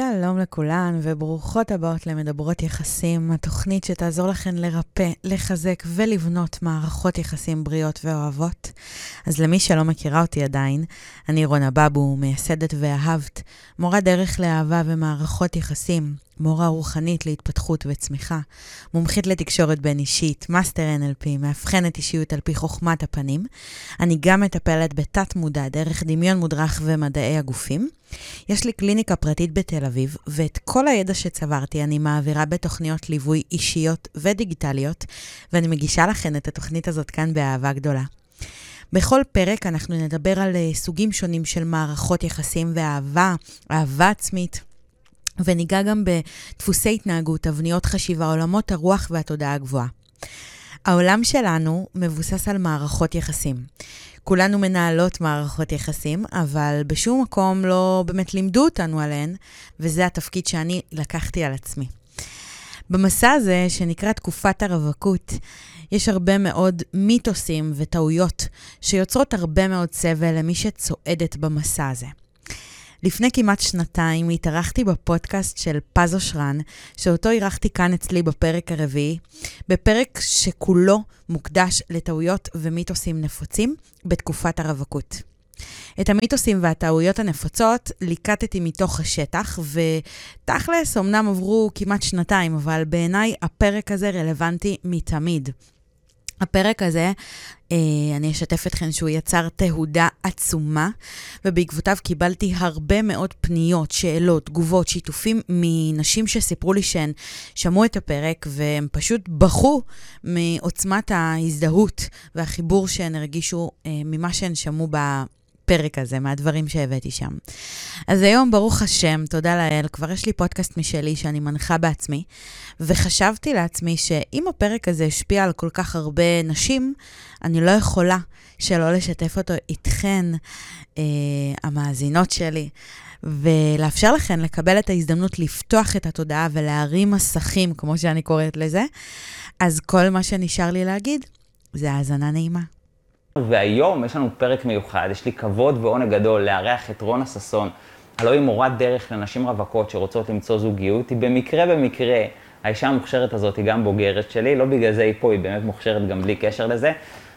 שלום לכולן וברוכות הבאות למדברות יחסים, התוכנית שתעזור לכן לרפא, לחזק ולבנות מערכות יחסים בריאות ואוהבות. אז למי שלא מכירה אותי עדיין, אני רונה בבו, מייסדת "ואהבת", מורה דרך לאהבה ומערכות יחסים, מורה רוחנית להתפתחות וצמיחה, מומחית לתקשורת בין אישית, master NLP, מאבחנת אישיות על פי חוכמת הפנים. אני גם מטפלת בתת מודע דרך דמיון מודרך ומדיה גופים. יש לי קליניקה פרטית בתל אביב, ואת כל הידע שצברתי אני מעבירה בתוכניות ליווי אישיות ודיגיטליות, ואני מגישה לכן את התוכנית הזאת כאן באהבה גדולה. בכל פרק אנחנו נדבר על uh, סוגים שונים של מערכות יחסים ואהבה, אהבה עצמית, וניגע גם בדפוסי התנהגות, תבניות חשיבה, עולמות הרוח והתודעה הגבוהה. העולם שלנו מבוסס על מערכות יחסים. כולנו מנהלות מערכות יחסים, אבל בשום מקום לא באמת לימדו אותנו עליהן, וזה התפקיד שאני לקחתי על עצמי. במסע הזה, שנקרא תקופת הרווקות, יש הרבה מאוד מיתוסים וטעויות שיוצרות הרבה מאוד סבל למי שצועדת במסע הזה. לפני כמעט שנתיים התארחתי בפודקאסט של פז אושרן, שאותו אירחתי כאן אצלי בפרק הרביעי, בפרק שכולו מוקדש לטעויות ומיתוסים נפוצים בתקופת הרווקות. את המיתוסים והטעויות הנפוצות ליקטתי מתוך השטח, ותכלס, אמנם עברו כמעט שנתיים, אבל בעיניי הפרק הזה רלוונטי מתמיד. הפרק הזה, אה, אני אשתף אתכם שהוא יצר תהודה עצומה, ובעקבותיו קיבלתי הרבה מאוד פניות, שאלות, תגובות, שיתופים מנשים שסיפרו לי שהן שמעו את הפרק, והם פשוט בכו מעוצמת ההזדהות והחיבור שהן הרגישו אה, ממה שהן שמעו הפרק הזה, מהדברים שהבאתי שם. אז היום, ברוך השם, תודה לאל, כבר יש לי פודקאסט משלי שאני מנחה בעצמי, וחשבתי לעצמי שאם הפרק הזה השפיע על כל כך הרבה נשים, אני לא יכולה שלא לשתף אותו איתכן, אה, המאזינות שלי. ולאפשר לכן לקבל את ההזדמנות לפתוח את התודעה ולהרים מסכים, כמו שאני קוראת לזה. אז כל מה שנשאר לי להגיד זה האזנה נעימה. והיום יש לנו פרק מיוחד, יש לי כבוד ועונג גדול לארח את רונה ששון, הלוא היא מורת דרך לנשים רווקות שרוצות למצוא זוגיות, היא במקרה במקרה, האישה המוכשרת הזאת היא גם בוגרת שלי, לא בגלל זה היא פה, היא באמת מוכשרת גם בלי קשר לזה,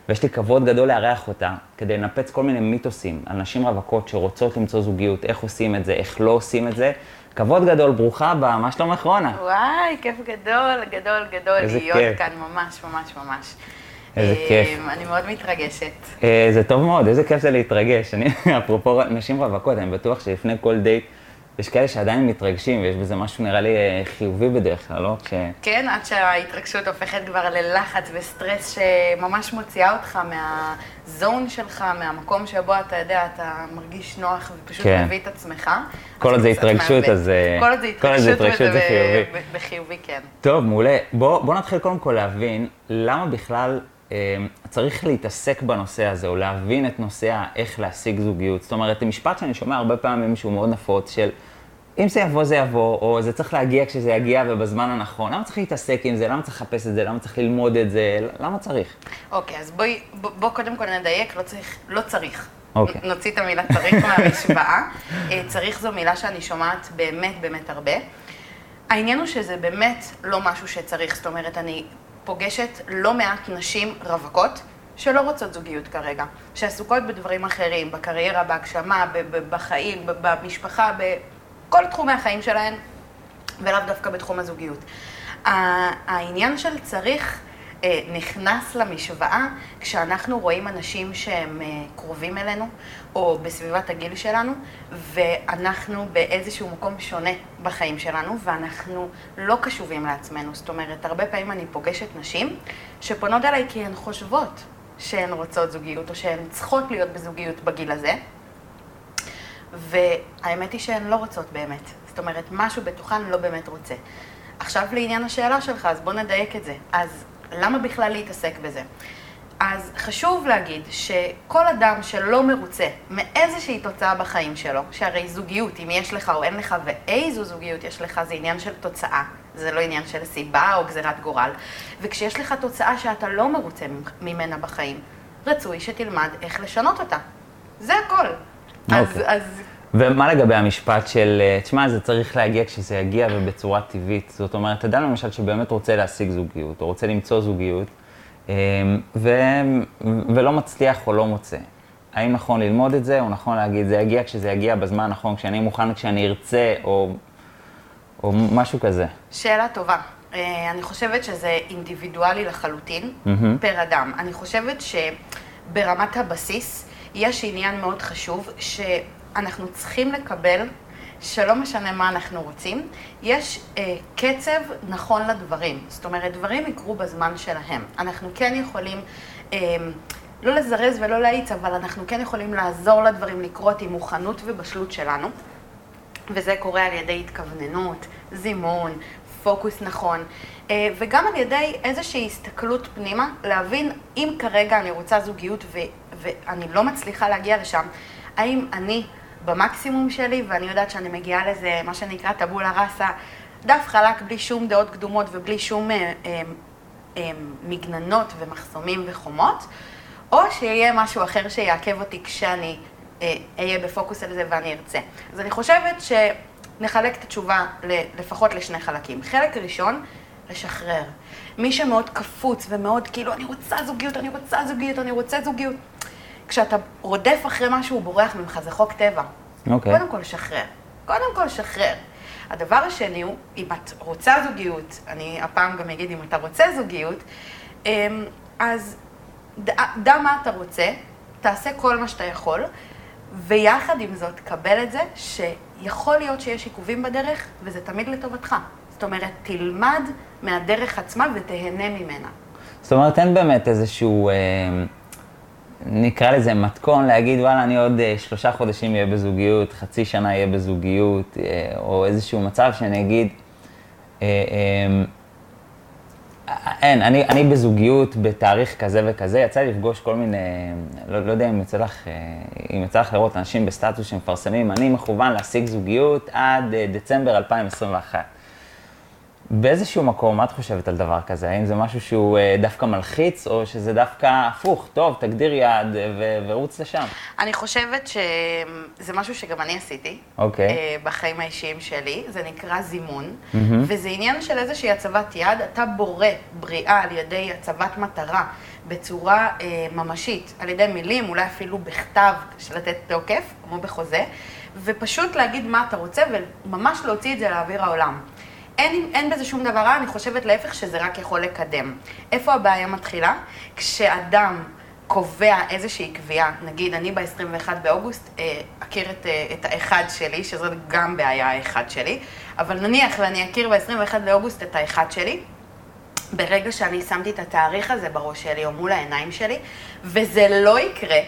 ויש לי כבוד גדול לארח אותה, כדי לנפץ כל מיני מיתוסים על נשים רווקות שרוצות למצוא זוגיות, איך עושים את זה, איך לא עושים את זה. כבוד גדול, ברוכה הבאה, מה שלומך רונה? וואי, כיף גדול, גדול, גדול להיות כיף. כאן, ממש, ממש, ממש. איזה אה, כיף. אני מאוד מתרגשת. אה, זה טוב מאוד, איזה כיף זה להתרגש. אני, אפרופו נשים רווקות, אני בטוח שלפני כל דייט, יש כאלה שעדיין מתרגשים, ויש בזה משהו נראה לי אה, חיובי בדרך כלל, לא? כש... כן, עד שההתרגשות הופכת כבר ללחץ וסטרס שממש מוציאה אותך מהזון שלך, מהמקום שבו אתה יודע, אתה מרגיש נוח ופשוט כן. מביא את עצמך. כל עוד זה התרגשות. אז, כל עוד זה כל עוד זה התרגשות זה חיובי. בחיובי, כן. טוב, מעולה. בוא, בוא נתחיל קודם כל להבין למה בכלל צריך להתעסק בנושא הזה, או להבין את נושא האיך להשיג זוגיות. זאת אומרת, משפט שאני שומע הרבה פעמים שהוא מאוד נפוץ, של אם זה יבוא, זה יבוא, או זה צריך להגיע כשזה יגיע ובזמן הנכון. למה צריך להתעסק עם זה? למה צריך לחפש את זה? למה צריך ללמוד את זה? למה צריך? אוקיי, אז בואי, בוא, בוא קודם כל נדייק, לא צריך, לא צריך. אוקיי. נ- נוציא את המילה צריך מהמשוואה. אה, צריך זו מילה שאני שומעת באמת באמת הרבה. העניין הוא שזה באמת לא משהו שצריך, זאת אומרת, אני פוגשת לא מעט נשים רווקות שלא רוצות זוגיות כרגע, שעסוקות בדברים אחרים, בקריירה, בהגשמה, בחיים, במשפחה, בכל תחומי החיים שלהן, ולאו דווקא בתחום הזוגיות. העניין של צריך נכנס למשוואה כשאנחנו רואים אנשים שהם אה, קרובים אלינו, או בסביבת הגיל שלנו, ואנחנו באיזשהו מקום שונה בחיים שלנו, ואנחנו לא קשובים לעצמנו. זאת אומרת, הרבה פעמים אני פוגשת נשים שפונות אליי כי הן חושבות שהן רוצות זוגיות, או שהן צריכות להיות בזוגיות בגיל הזה, והאמת היא שהן לא רוצות באמת. זאת אומרת, משהו בתוכן לא באמת רוצה. עכשיו לעניין השאלה שלך, אז בוא נדייק את זה. אז למה בכלל להתעסק בזה? אז חשוב להגיד שכל אדם שלא מרוצה מאיזושהי תוצאה בחיים שלו, שהרי זוגיות, אם יש לך או אין לך ואיזו זוגיות יש לך, זה עניין של תוצאה. זה לא עניין של סיבה או גזירת גורל. וכשיש לך תוצאה שאתה לא מרוצה ממנה בחיים, רצוי שתלמד איך לשנות אותה. זה הכל. אז, אוקיי. אז ומה לגבי המשפט של, אה, תשמע, זה צריך להגיע כשזה יגיע ובצורה טבעית. זאת אומרת, אדם למשל שבאמת רוצה להשיג זוגיות, או רוצה למצוא זוגיות, אה, ו, ולא מצליח או לא מוצא. האם נכון ללמוד את זה, או נכון להגיד, זה יגיע כשזה יגיע בזמן הנכון, כשאני מוכן, כשאני ארצה, או, או משהו כזה? שאלה טובה. אה, אני חושבת שזה אינדיבידואלי לחלוטין, Mm-hmm. פר אדם. אני חושבת שברמת הבסיס יש עניין מאוד חשוב, שאנחנו צריכים לקבל, שלא משנה מה אנחנו רוצים, יש אה, קצב נכון לדברים. זאת אומרת, דברים יקרו בזמן שלהם. אנחנו כן יכולים... אה, לא לזרז ולא להאיץ, אבל אנחנו כן יכולים לעזור לדברים לקרות עם מוכנות ובשלות שלנו. וזה קורה על ידי התכווננות, זימון, פוקוס נכון, אה, וגם על ידי איזושהי הסתכלות פנימה, להבין אם כרגע אני רוצה זוגיות ו- ואני לא מצליחה להגיע לשם, האם אני במקסימום שלי, ואני יודעת שאני מגיעה לזה, מה שנקרא טבולה ראסה, דף חלק בלי שום דעות קדומות ובלי שום אה, אה, אה, מגננות ומחסומים וחומות, או שיהיה משהו אחר שיעכב אותי כשאני אה, אהיה בפוקוס על זה ואני ארצה. אז אני חושבת שנחלק את התשובה לפחות לשני חלקים. חלק ראשון, לשחרר. מי שמאוד קפוץ ומאוד כאילו, אני רוצה זוגיות, אני רוצה זוגיות, אני רוצה זוגיות. כשאתה רודף אחרי משהו, הוא בורח ממך, זה חוק טבע. אוקיי. קודם כל, שחרר. קודם כל, שחרר. הדבר השני הוא, אם את רוצה זוגיות, אני הפעם גם אגיד אם אתה רוצה זוגיות, אמ, אז דע מה אתה רוצה, תעשה כל מה שאתה יכול, ויחד עם זאת, קבל את זה שיכול להיות שיש עיכובים בדרך, וזה תמיד לטובתך. זאת אומרת, תלמד מהדרך עצמה ותהנה ממנה. זאת אומרת, אין באמת איזשהו, אה, נקרא לזה מתכון, להגיד, וואלה, אני עוד אה, שלושה חודשים אהיה בזוגיות, חצי שנה אהיה בזוגיות, אה, או איזשהו מצב שאני אגיד, אה, אה, אין, אני, אני בזוגיות בתאריך כזה וכזה, יצא לי לפגוש כל מיני, לא, לא יודע אם יצא לך, אם יצא לך לראות אנשים בסטטוס שמפרסמים, אני מכוון להשיג זוגיות עד דצמבר 2021. באיזשהו מקום, מה את חושבת על דבר כזה? האם זה משהו שהוא אה, דווקא מלחיץ, או שזה דווקא הפוך, טוב, תגדיר יעד אה, ורוץ לשם? אני חושבת שזה משהו שגם אני עשיתי. אוקיי. אה, בחיים האישיים שלי, זה נקרא זימון, וזה עניין של איזושהי הצבת יד, אתה בורא בריאה על ידי הצבת מטרה בצורה אה, ממשית, על ידי מילים, אולי אפילו בכתב, של לתת תוקף, כמו בחוזה, ופשוט להגיד מה אתה רוצה וממש להוציא את זה לאוויר העולם. אין, אין בזה שום דבר רע, אני חושבת להפך שזה רק יכול לקדם. איפה הבעיה מתחילה? כשאדם קובע איזושהי קביעה, נגיד אני ב-21 באוגוסט אה, אכיר את, אה, את האחד שלי, שזו גם בעיה האחד שלי, אבל נניח ואני אכיר ב-21 באוגוסט את האחד שלי, ברגע שאני שמתי את התאריך הזה בראש שלי או מול העיניים שלי, וזה לא יקרה,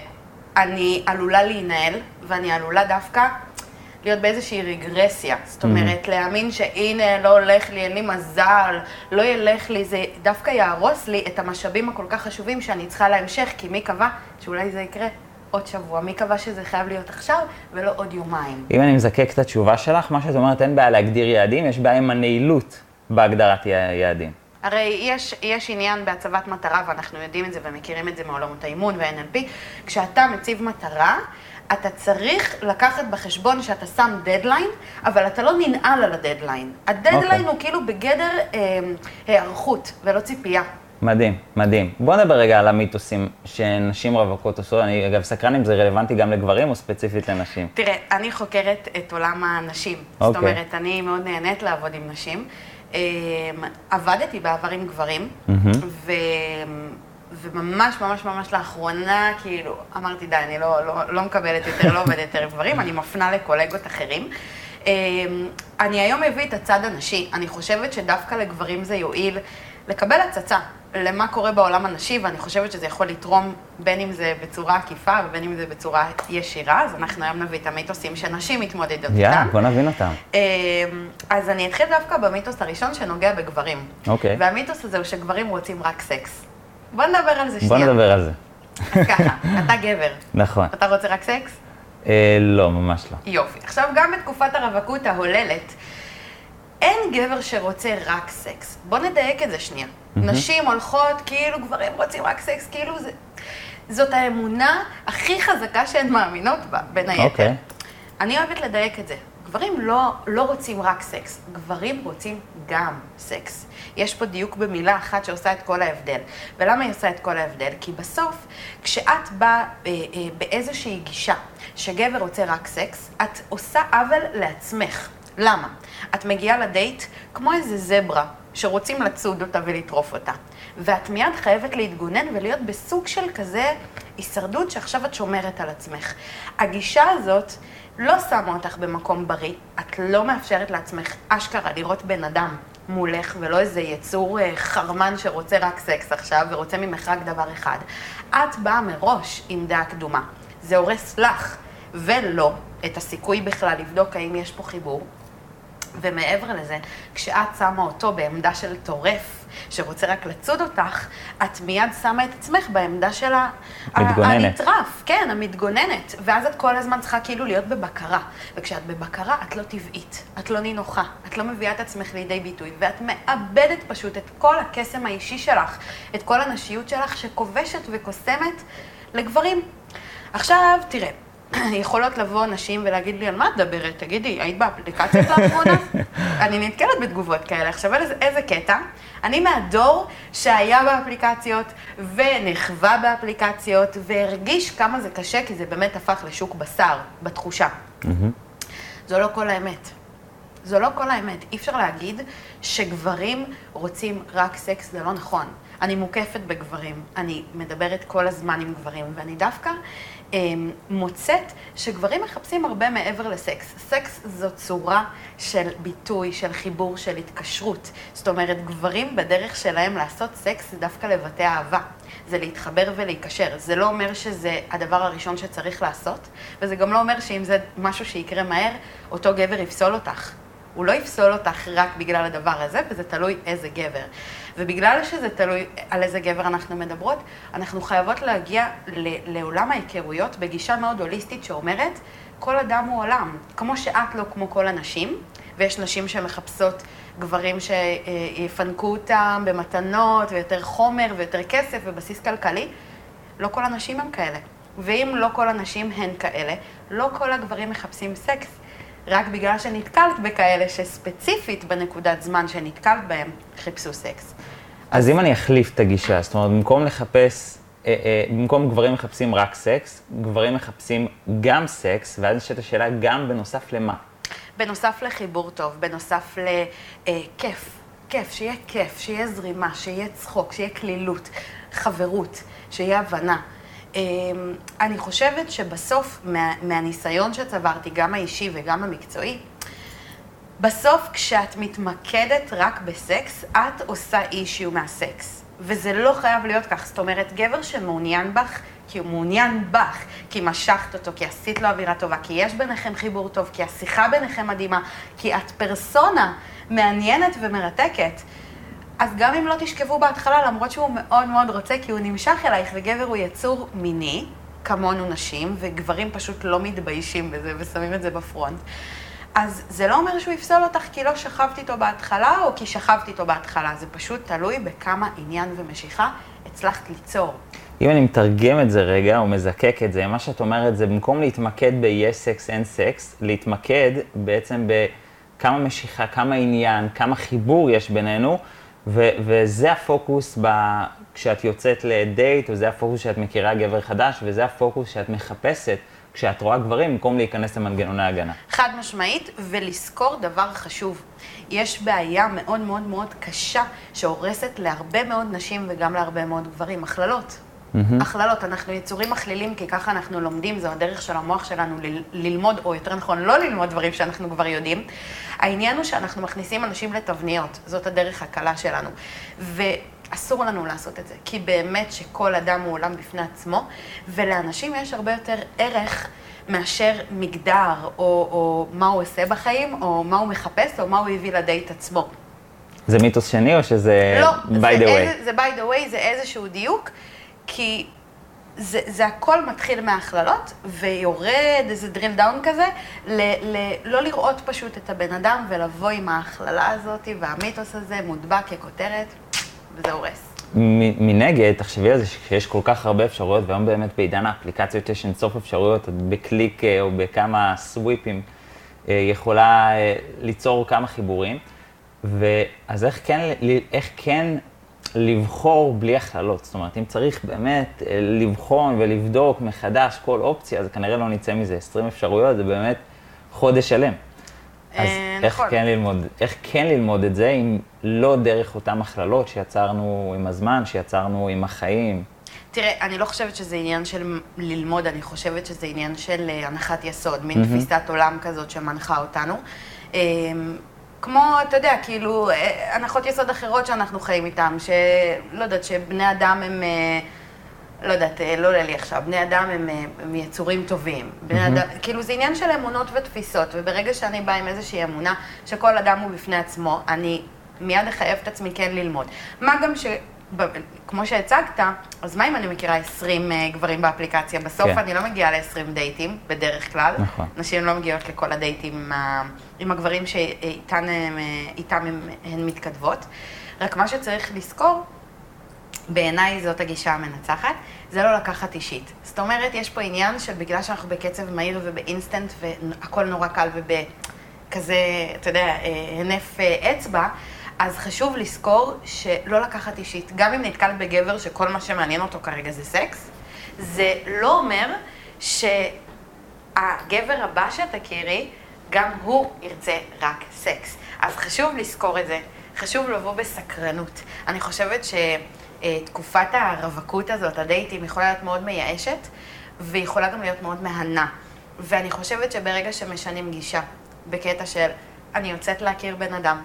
אני עלולה להינעל, ואני עלולה דווקא להיות באיזושהי רגרסיה. זאת אומרת, להאמין שהנה, לא הולך לי, אין לי מזל, לא ילך לי, זה דווקא יהרוס לי את המשאבים הכל כך חשובים שאני צריכה להמשך, כי מי קבע שאולי זה יקרה עוד שבוע? מי קבע שזה חייב להיות עכשיו ולא עוד יומיים? אם אני מזקק את התשובה שלך, מה שאת אומרת, אין בעיה להגדיר יעדים, יש בעיה עם הנעילות בהגדרת יעדים. הרי יש, יש עניין בהצבת מטרה, ואנחנו יודעים את זה ומכירים את זה מעולמות האימון וה-NLP, כשאתה מציב מטרה, אתה צריך לקחת בחשבון שאתה שם דדליין, אבל אתה לא ננעל על הדדליין. הדדליין אוקיי. הוא כאילו בגדר אה, היערכות ולא ציפייה. מדהים, מדהים. בוא נדבר רגע על המיתוסים שנשים רווקות עושות. אני אגב סקרן אם זה רלוונטי גם לגברים או ספציפית לנשים. תראה, אני חוקרת את עולם הנשים. זאת אוקיי. אומרת, אני מאוד נהנית לעבוד עם נשים. אה, עבדתי בעבר עם גברים, ו... וממש ממש ממש לאחרונה, כאילו, אמרתי, די, אני לא, לא, לא מקבלת יותר, לא עובדת יותר גברים, אני מפנה לקולגות אחרים. אה, אני היום מביא את הצד הנשי. אני חושבת שדווקא לגברים זה יועיל לקבל הצצה למה קורה בעולם הנשי, ואני חושבת שזה יכול לתרום בין אם זה בצורה עקיפה ובין אם זה בצורה ישירה. אז אנחנו היום נביא את המיתוסים שנשים מתמודדות יאללה, איתם. בוא נבין אותם. אמ, אז אני אתחיל דווקא במיתוס הראשון שנוגע בגברים. אוקיי. והמיתוס הזה הוא שגברים רוצים רק סקס. בוא נדבר על זה בוא שנייה. נדבר על זה. אז ככה, אתה גבר. נכון. אתה רוצה רק סקס? אה, לא, ממש לא. יופי. עכשיו, גם בתקופת הרווקות ההוללת, אין גבר שרוצה רק סקס. בוא נדייק את זה שנייה. נשים הולכות כאילו גברים רוצים רק סקס, כאילו זה... זאת האמונה הכי חזקה שהן מאמינות בה, בין היתר. אוקיי. אני אוהבת לדייק את זה. גברים לא, לא רוצים רק סקס, גברים רוצים גם סקס. יש פה דיוק במילה אחת שעושה את כל ההבדל. ולמה היא עושה את כל ההבדל? כי בסוף, כשאת באה אה, אה, באיזושהי גישה שגבר רוצה רק סקס, את עושה עוול לעצמך. למה? את מגיעה לדייט כמו איזה זברה שרוצים לצוד אותה ולטרוף אותה. ואת מיד חייבת להתגונן ולהיות בסוג של כזה הישרדות שעכשיו את שומרת על עצמך. הגישה הזאת לא שמה אותך במקום בריא, את לא מאפשרת לעצמך אשכרה לראות בן אדם מולך ולא איזה יצור אה, חרמן שרוצה רק סקס עכשיו ורוצה ממך רק דבר אחד. את באה מראש עם דעה קדומה. זה הורס לך ולא את הסיכוי בכלל לבדוק האם יש פה חיבור. ומעבר לזה, כשאת שמה אותו בעמדה של טורף, שרוצה רק לצוד אותך, את מיד שמה את עצמך בעמדה של מתגוננת. הנטרף, כן, המתגוננת. ואז את כל הזמן צריכה כאילו להיות בבקרה. וכשאת בבקרה, את לא טבעית, את לא נינוחה, את לא מביאה את עצמך לידי ביטוי, ואת מאבדת פשוט את כל הקסם האישי שלך, את כל הנשיות שלך שכובשת וקוסמת לגברים. עכשיו, תראה, יכולות לבוא נשים ולהגיד לי, על מה את מדברת? תגידי, היית באפליקציות לאחרונה? אני נתקלת בתגובות כאלה. עכשיו, איזה, איזה קטע. אני מהדור שהיה באפליקציות, ונחווה באפליקציות, והרגיש כמה זה קשה, כי זה באמת הפך לשוק בשר, בתחושה. זו לא כל האמת. זו לא כל האמת. אי אפשר להגיד שגברים רוצים רק סקס, זה לא נכון. אני מוקפת בגברים, אני מדברת כל הזמן עם גברים, ואני דווקא מוצאת שגברים מחפשים הרבה מעבר לסקס. סקס זו צורה של ביטוי, של חיבור, של התקשרות. זאת אומרת, גברים בדרך שלהם לעשות סקס זה דווקא לבטא אהבה. זה להתחבר ולהיקשר. זה לא אומר שזה הדבר הראשון שצריך לעשות, וזה גם לא אומר שאם זה משהו שיקרה מהר, אותו גבר יפסול אותך. הוא לא יפסול אותך רק בגלל הדבר הזה, וזה תלוי איזה גבר. ובגלל שזה תלוי על איזה גבר אנחנו מדברות, אנחנו חייבות להגיע לעולם ההיכרויות בגישה מאוד הוליסטית שאומרת, כל אדם הוא עולם. כמו שאת לא כמו כל הנשים, ויש נשים שמחפשות גברים שיפנקו אותם במתנות, ויותר חומר, ויותר כסף, ובסיס כלכלי, לא כל הנשים הם כאלה. ואם לא כל הנשים הן כאלה, לא כל הגברים מחפשים סקס. רק בגלל שנתקלת בכאלה שספציפית בנקודת זמן שנתקלת בהם, חיפשו סקס. אז אם אני אחליף את הגישה, זאת אומרת, במקום לחפש, אה, אה, במקום גברים מחפשים רק סקס, גברים מחפשים גם סקס, ואז נשאלת השאלה גם בנוסף למה? בנוסף לחיבור טוב, בנוסף לכיף, כיף, שיהיה כיף, שיהיה זרימה, שיהיה צחוק, שיהיה כלילות, חברות, שיהיה הבנה. אמ, אני חושבת שבסוף, מה, מהניסיון שצברתי, גם האישי וגם המקצועי, בסוף כשאת מתמקדת רק בסקס, את עושה אישיו מהסקס. וזה לא חייב להיות כך. זאת אומרת, גבר שמעוניין בך, כי הוא מעוניין בך, כי משכת אותו, כי עשית לו אווירה טובה, כי יש ביניכם חיבור טוב, כי השיחה ביניכם מדהימה, כי את פרסונה מעניינת ומרתקת. אז גם אם לא תשכבו בהתחלה, למרות שהוא מאוד מאוד רוצה, כי הוא נמשך אלייך, וגבר הוא יצור מיני, כמונו נשים, וגברים פשוט לא מתביישים בזה ושמים את זה בפרונט. אז זה לא אומר שהוא יפסול אותך כי לא שכבת איתו בהתחלה, או כי שכבת איתו בהתחלה, זה פשוט תלוי בכמה עניין ומשיכה הצלחת ליצור. אם אני מתרגם את זה רגע, או מזקק את זה, מה שאת אומרת זה במקום להתמקד ב-yes סקס, אין סקס, להתמקד בעצם בכמה משיכה, כמה עניין, כמה חיבור יש בינינו, ו- וזה הפוקוס ב... כשאת יוצאת לדייט, וזה הפוקוס שאת מכירה גבר חדש, וזה הפוקוס שאת מחפשת כשאת רואה גברים, במקום להיכנס למנגנוני הגנה. חד משמעית, ולזכור דבר חשוב. יש בעיה מאוד מאוד מאוד קשה שהורסת להרבה מאוד נשים וגם להרבה מאוד גברים, הכללות. Mm-hmm. הכללות, אנחנו יצורים מכלילים כי ככה אנחנו לומדים, זו הדרך של המוח שלנו ל- ללמוד, או יותר נכון, לא ללמוד דברים שאנחנו כבר יודעים. העניין הוא שאנחנו מכניסים אנשים לתבניות, זאת הדרך הקלה שלנו. ואסור לנו לעשות את זה, כי באמת שכל אדם הוא עולם בפני עצמו, ולאנשים יש הרבה יותר ערך מאשר מגדר, או, או מה הוא עושה בחיים, או מה הוא מחפש, או מה הוא הביא לדייט עצמו. זה מיתוס שני או שזה לא, by the way? זה by the way, זה איזשהו דיוק, כי זה, זה הכל מתחיל מהכללות, ויורד איזה drill down כזה, ל, ל, לא לראות פשוט את הבן אדם ולבוא עם ההכללה הזאת, והמיתוס הזה מודבק ככותרת, וזה הורס. מנגד, תחשבי על זה שיש כל כך הרבה אפשרויות, והיום באמת בעידן האפליקציות יש אינסוף אפשרויות, את בקליק אה, או בכמה סוויפים אה, יכולה אה, ליצור כמה חיבורים. ואז איך כן, איך כן לבחור בלי הכללות? זאת אומרת, אם צריך באמת לבחון ולבדוק מחדש כל אופציה, אז כנראה לא נצא מזה 20 אפשרויות, זה באמת חודש שלם. אז אה, איך, נכון. כן ללמוד, איך כן ללמוד את זה, אם לא דרך אותן הכללות שיצרנו עם הזמן, שיצרנו עם החיים? תראה, אני לא חושבת שזה עניין של ללמוד, אני חושבת שזה עניין של אה, הנחת יסוד, מין. תפיסת עולם כזאת שמנחה אותנו. כמו, אתה יודע, כאילו, אה, הנחות יסוד אחרות שאנחנו חיים איתן, שלא יודעת, שבני אדם הם... לא יודעת, אה, לא עולה לי עכשיו, בני אדם הם, אה, הם יצורים טובים. בני. אדם, כאילו זה עניין של אמונות ותפיסות, וברגע שאני באה עם איזושהי אמונה שכל אדם הוא בפני עצמו, אני מיד אחייב את עצמי כן ללמוד. מה גם ש... כמו שהצגת, אז מה אם אני מכירה 20 אה, גברים באפליקציה? בסוף כן. אני לא מגיעה ל-20 דייטים, בדרך כלל. נכון. נשים לא מגיעות לכל הדייטים עם, עם הגברים שאיתם הן מתכתבות. רק מה שצריך לזכור, בעיניי זאת הגישה המנצחת, זה לא לקחת אישית. זאת אומרת, יש פה עניין של בגלל שאנחנו בקצב מהיר ובאינסטנט והכל נורא קל ובכזה, אתה יודע, אה, הנף אה, אצבע, אז חשוב לזכור שלא לקחת אישית. גם אם נתקל בגבר שכל מה שמעניין אותו כרגע זה סקס, זה לא אומר שהגבר הבא שתכירי, גם הוא ירצה רק סקס. אז חשוב לזכור את זה, חשוב לבוא בסקרנות. אני חושבת ש... אה, תקופת הרווקות הזאת, הדייטים, יכולה להיות מאוד מייאשת, ויכולה גם להיות מאוד מהנה. ואני חושבת שברגע שמשנים גישה, בקטע של אני יוצאת להכיר בן אדם,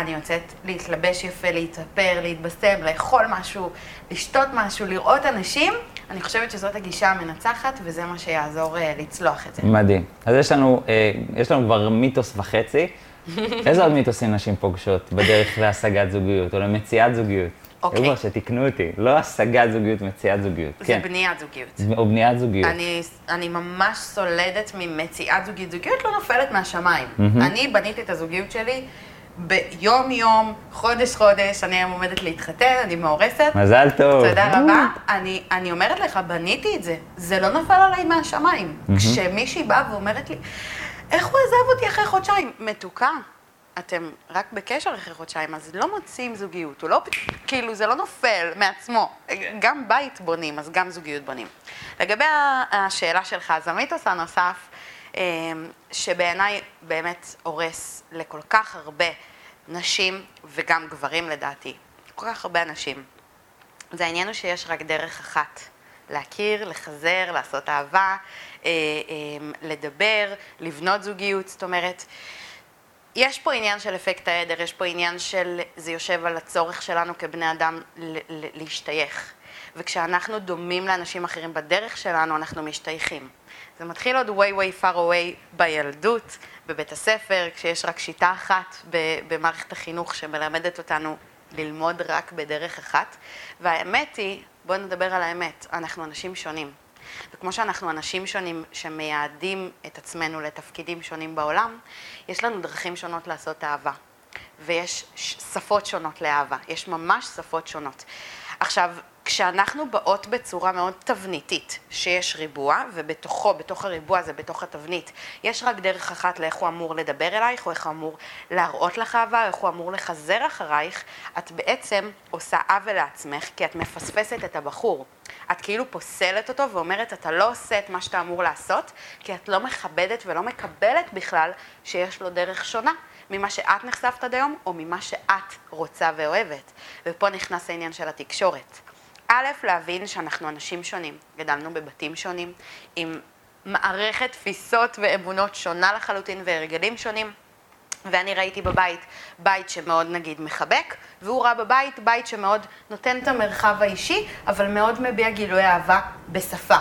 אני יוצאת להתלבש יפה, להתאפר, להתבשם, לאכול משהו, לשתות משהו, לראות אנשים, אני חושבת שזאת הגישה המנצחת, וזה מה שיעזור uh, לצלוח את זה. מדהים. אז יש לנו, uh, יש לנו כבר מיתוס וחצי. איזה עוד מיתוסים נשים פוגשות בדרך להשגת זוגיות, או למציאת זוגיות? אוקיי. כבר שתיקנו אותי, לא השגת זוגיות, מציאת זוגיות. זה כן. בניית זוגיות. או בניית זוגיות. אני, אני ממש סולדת ממציאת זוגיות. זוגיות לא נופלת מהשמיים. Mm-hmm. אני בניתי את הזוגיות שלי ביום-יום, חודש-חודש, אני היום עומדת להתחתן, אני מאורסת. מזל טוב. תודה רבה. אני, אני אומרת לך, בניתי את זה. זה לא נפל עליי מהשמיים. כשמישהי באה ואומרת לי, איך הוא עזב אותי אחרי חודשיים? מתוקה. אתם רק בקשר אחרי חודשיים, אז לא מוצאים זוגיות, הוא לא, כאילו זה לא נופל מעצמו. גם בית בונים, אז גם זוגיות בונים. לגבי השאלה שלך, אז המיתוס הנוסף, שבעיניי באמת הורס לכל כך הרבה נשים, וגם גברים לדעתי, כל כך הרבה אנשים, זה העניין הוא שיש רק דרך אחת. להכיר, לחזר, לעשות אהבה, אה, אמ, לדבר, לבנות זוגיות, זאת אומרת, יש פה עניין של אפקט העדר, יש פה עניין של, זה יושב על הצורך שלנו כבני אדם להשתייך. וכשאנחנו דומים לאנשים אחרים בדרך שלנו, אנחנו משתייכים. זה מתחיל עוד way way far away בילדות, בבית הספר, כשיש רק שיטה אחת במערכת החינוך שמלמדת אותנו ללמוד רק בדרך אחת. והאמת היא, בואו נדבר על האמת, אנחנו אנשים שונים. וכמו שאנחנו אנשים שונים שמייעדים את עצמנו לתפקידים שונים בעולם, יש לנו דרכים שונות לעשות אהבה. ויש שפות שונות לאהבה, יש ממש שפות שונות. עכשיו, כשאנחנו באות בצורה מאוד תבניתית, שיש ריבוע, ובתוכו, בתוך הריבוע הזה, בתוך התבנית, יש רק דרך אחת לאיך הוא אמור לדבר אלייך, או איך הוא אמור להראות לך אהבה, או איך הוא אמור לחזר אחרייך, את בעצם עושה עוול לעצמך, כי את מפספסת את הבחור. את כאילו פוסלת אותו ואומרת, אתה לא עושה את מה שאתה אמור לעשות, כי את לא מכבדת ולא מקבלת בכלל שיש לו דרך שונה. ממה שאת נחשפת עד היום, או ממה שאת רוצה ואוהבת. ופה נכנס העניין של התקשורת. א', להבין שאנחנו אנשים שונים, גדלנו בבתים שונים, עם מערכת תפיסות ואמונות שונה לחלוטין והרגלים שונים. ואני ראיתי בבית בית שמאוד נגיד מחבק, והוא ראה בבית בית שמאוד נותן את המרחב האישי, אבל מאוד מביע גילוי אהבה בשפה.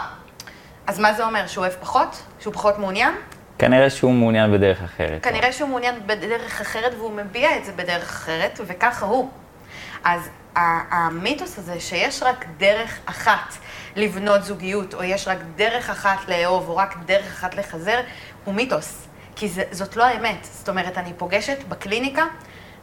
אז מה זה אומר? שהוא אוהב פחות? שהוא פחות מעוניין? כנראה שהוא מעוניין בדרך אחרת. כנראה שהוא מעוניין בדרך אחרת והוא מביע את זה בדרך אחרת, וככה הוא. אז המיתוס הזה שיש רק דרך אחת לבנות זוגיות, או יש רק דרך אחת לאהוב, או רק דרך אחת לחזר, הוא מיתוס. כי זה, זאת לא האמת. זאת אומרת, אני פוגשת בקליניקה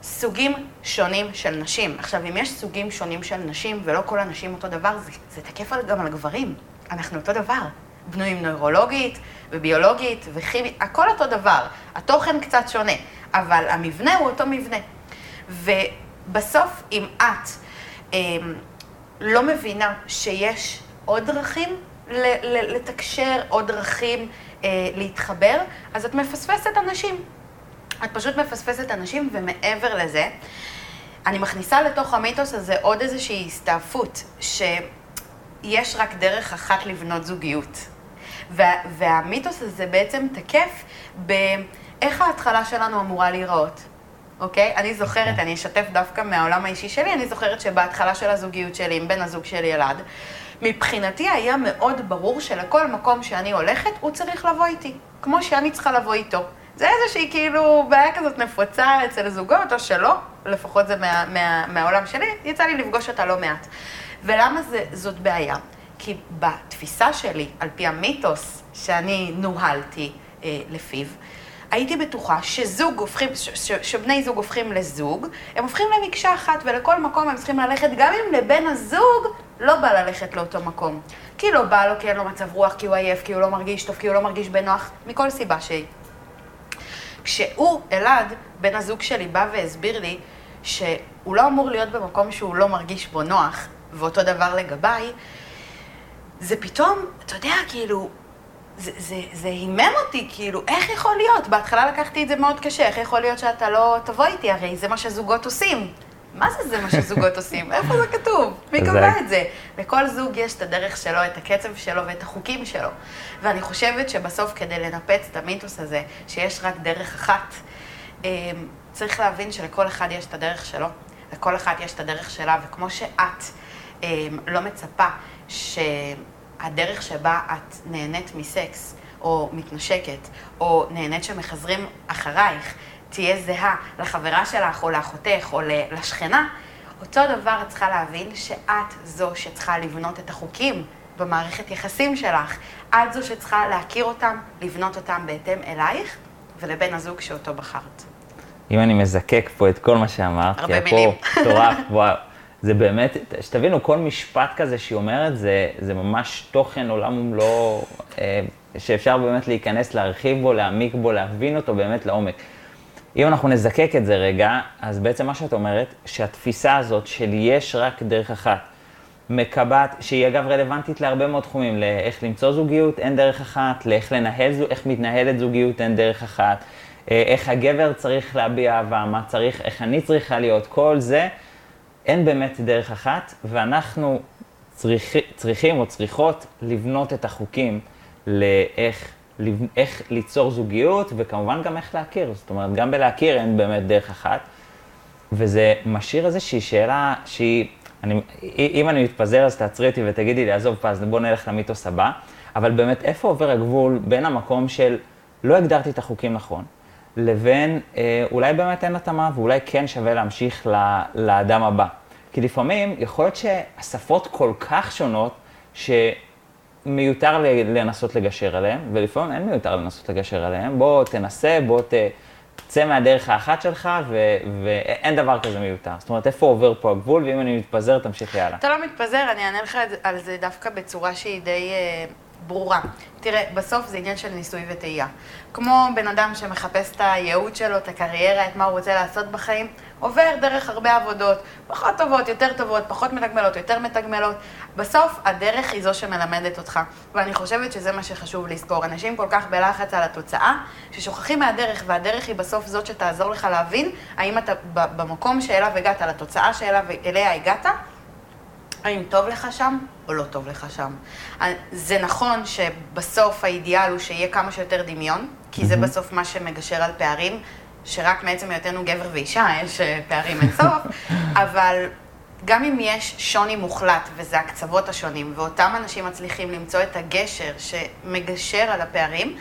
סוגים שונים של נשים. עכשיו, אם יש סוגים שונים של נשים ולא כל הנשים אותו דבר, זה, זה תקף גם על גברים. אנחנו אותו דבר. בנויים נוירולוגית וביולוגית וכימית, הכל אותו דבר. התוכן קצת שונה, אבל המבנה הוא אותו מבנה. ובסוף, אם את לא מבינה שיש עוד דרכים לתקשר, עוד דרכים אה, להתחבר, אז את מפספסת אנשים. את פשוט מפספסת אנשים, ומעבר לזה, אני מכניסה לתוך המיתוס הזה עוד איזושהי הסתעפות, שיש רק דרך אחת לבנות זוגיות. וה, והמיתוס הזה בעצם תקף באיך ההתחלה שלנו אמורה להיראות. אוקיי? אני זוכרת, אני אשתף דווקא מהעולם האישי שלי, אני זוכרת שבהתחלה של הזוגיות שלי עם בן הזוג שלי ילד, מבחינתי היה מאוד ברור שלכל מקום שאני הולכת, הוא צריך לבוא איתי, כמו שאני צריכה לבוא איתו. זה איזושהי כאילו בעיה כזאת נפוצה אצל זוגות, או שלא, לפחות זה מה, מה, מהעולם שלי, יצא לי לפגוש אותה לא מעט. ולמה זה, זאת בעיה? כי בתפיסה שלי, על פי המיתוס שאני נוהלתי אה, לפיו, הייתי בטוחה שזוג הופכים, ש, ש, שבני זוג הופכים לזוג, הם הופכים למקשה אחת, ולכל מקום הם צריכים ללכת, גם אם לבן הזוג לא בא ללכת לאותו מקום. כי לא בא לו, כי אין לו מצב רוח, כי הוא עייף, כי הוא לא מרגיש טוב, כי הוא לא מרגיש בנוח, מכל סיבה שהיא. כשהוא, אלעד, בן הזוג שלי, בא והסביר לי שהוא לא אמור להיות במקום שהוא לא מרגיש בו נוח, ואותו דבר לגביי, זה פתאום, אתה יודע, כאילו, זה, זה, זה הימם אותי, כאילו, איך יכול להיות? בהתחלה לקחתי את זה מאוד קשה, איך יכול להיות שאתה לא תבוא איתי? הרי זה מה שזוגות עושים. מה זה זה מה שזוגות עושים? איפה זה כתוב? מי קבע את זה? לכל זוג יש את הדרך שלו, את הקצב שלו ואת החוקים שלו. ואני חושבת שבסוף, כדי לנפץ את המיתוס הזה, שיש רק דרך אחת, אמ, צריך להבין שלכל אחד יש את הדרך שלו, לכל אחד יש את הדרך שלה, וכמו שאת אמ, לא מצפה שהדרך שבה את נהנית מסקס, או מתנשקת, או נהנית שמחזרים אחרייך, תהיה זהה לחברה שלך או לאחותך או לשכנה, אותו דבר את צריכה להבין שאת זו שצריכה לבנות את החוקים במערכת יחסים שלך. את זו שצריכה להכיר אותם, לבנות אותם בהתאם אלייך ולבן הזוג שאותו בחרת. אם אני מזקק פה את כל מה שאמרת, הרבה מילים. פה וואו. זה באמת, שתבינו, כל משפט כזה שהיא אומרת, זה, זה ממש תוכן עולם ומלואו, אה, שאפשר באמת להיכנס, להרחיב בו, להעמיק בו, להבין אותו באמת לעומק. אם אנחנו נזקק את זה רגע, אז בעצם מה שאת אומרת, שהתפיסה הזאת של יש רק דרך אחת, מקבעת, שהיא אגב רלוונטית להרבה מאוד תחומים, לאיך למצוא זוגיות, אין דרך אחת, לאיך לנהל, איך מתנהלת זוגיות, אין דרך אחת, אה, איך הגבר צריך להביע אהבה, מה צריך, איך אני צריכה להיות, כל זה, אין באמת דרך אחת, ואנחנו צריך, צריכים או צריכות לבנות את החוקים לאיך איך ליצור זוגיות, וכמובן גם איך להכיר. זאת אומרת, גם בלהכיר אין באמת דרך אחת. וזה משאיר איזושהי שאלה שהיא, אני, אם אני מתפזר אז תעצרי אותי ותגידי לי, עזוב פז, בוא נלך למיתוס הבא. אבל באמת, איפה עובר הגבול בין המקום של לא הגדרתי את החוקים נכון, לבין אה, אולי באמת אין התאמה ואולי כן שווה להמשיך ל, לאדם הבא. כי לפעמים יכול להיות שהשפות כל כך שונות, ש... מיותר לנסות לגשר עליהם, ולפעמים אין מיותר לנסות לגשר עליהם. בוא תנסה, בוא ת... צא מהדרך האחת שלך, ו... ואין דבר כזה מיותר. זאת אומרת, איפה עובר פה הגבול, ואם אני מתפזר, תמשיכי הלאה. אתה לא מתפזר, אני אענה לך על זה דווקא בצורה שהיא די אה, ברורה. תראה, בסוף זה עניין של ניסוי וטעייה. כמו בן אדם שמחפש את הייעוד שלו, את הקריירה, את מה הוא רוצה לעשות בחיים, עובר דרך הרבה עבודות, פחות טובות, יותר טובות, פחות מתגמלות, יותר מתגמלות. בסוף הדרך היא זו שמלמדת אותך, ואני חושבת שזה מה שחשוב לזכור. אנשים כל כך בלחץ על התוצאה, ששוכחים מהדרך, והדרך היא בסוף זאת שתעזור לך להבין האם אתה במקום שאליו הגעת, לתוצאה שאליה הגעת, האם טוב לך שם או לא טוב לך שם. זה נכון שבסוף האידיאל הוא שיהיה כמה שיותר דמיון, כי זה בסוף מה שמגשר על פערים, שרק מעצם היותנו גבר ואישה יש אה, פערים אינסוף, אבל גם אם יש שוני מוחלט, וזה הקצוות השונים, ואותם אנשים מצליחים למצוא את הגשר שמגשר על הפערים,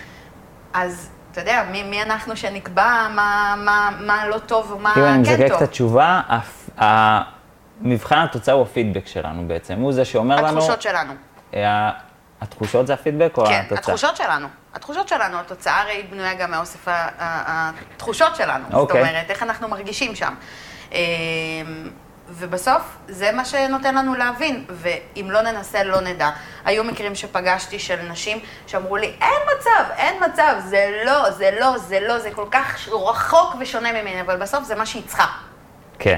אז אתה יודע, מי, מי אנחנו שנקבע מה, מה, מה לא טוב ומה כן טוב? אם אני מזקק את התשובה, מבחן התוצאה הוא הפידבק שלנו בעצם, הוא זה שאומר התחושות לנו. התחושות שלנו. התחושות זה הפידבק או כן, התוצאה? התחושות שלנו. התחושות שלנו, התוצאה הרי בנויה גם מאוסף התחושות שלנו. זאת אוקיי. אומרת, איך אנחנו מרגישים שם. אמ, ובסוף, זה מה שנותן לנו להבין, ואם לא ננסה, לא נדע. היו מקרים שפגשתי של נשים שאמרו לי, אין מצב, אין מצב, זה לא, זה לא, זה לא, זה כל כך רחוק ושונה ממני, אבל בסוף זה מה שהיא צריכה. כן.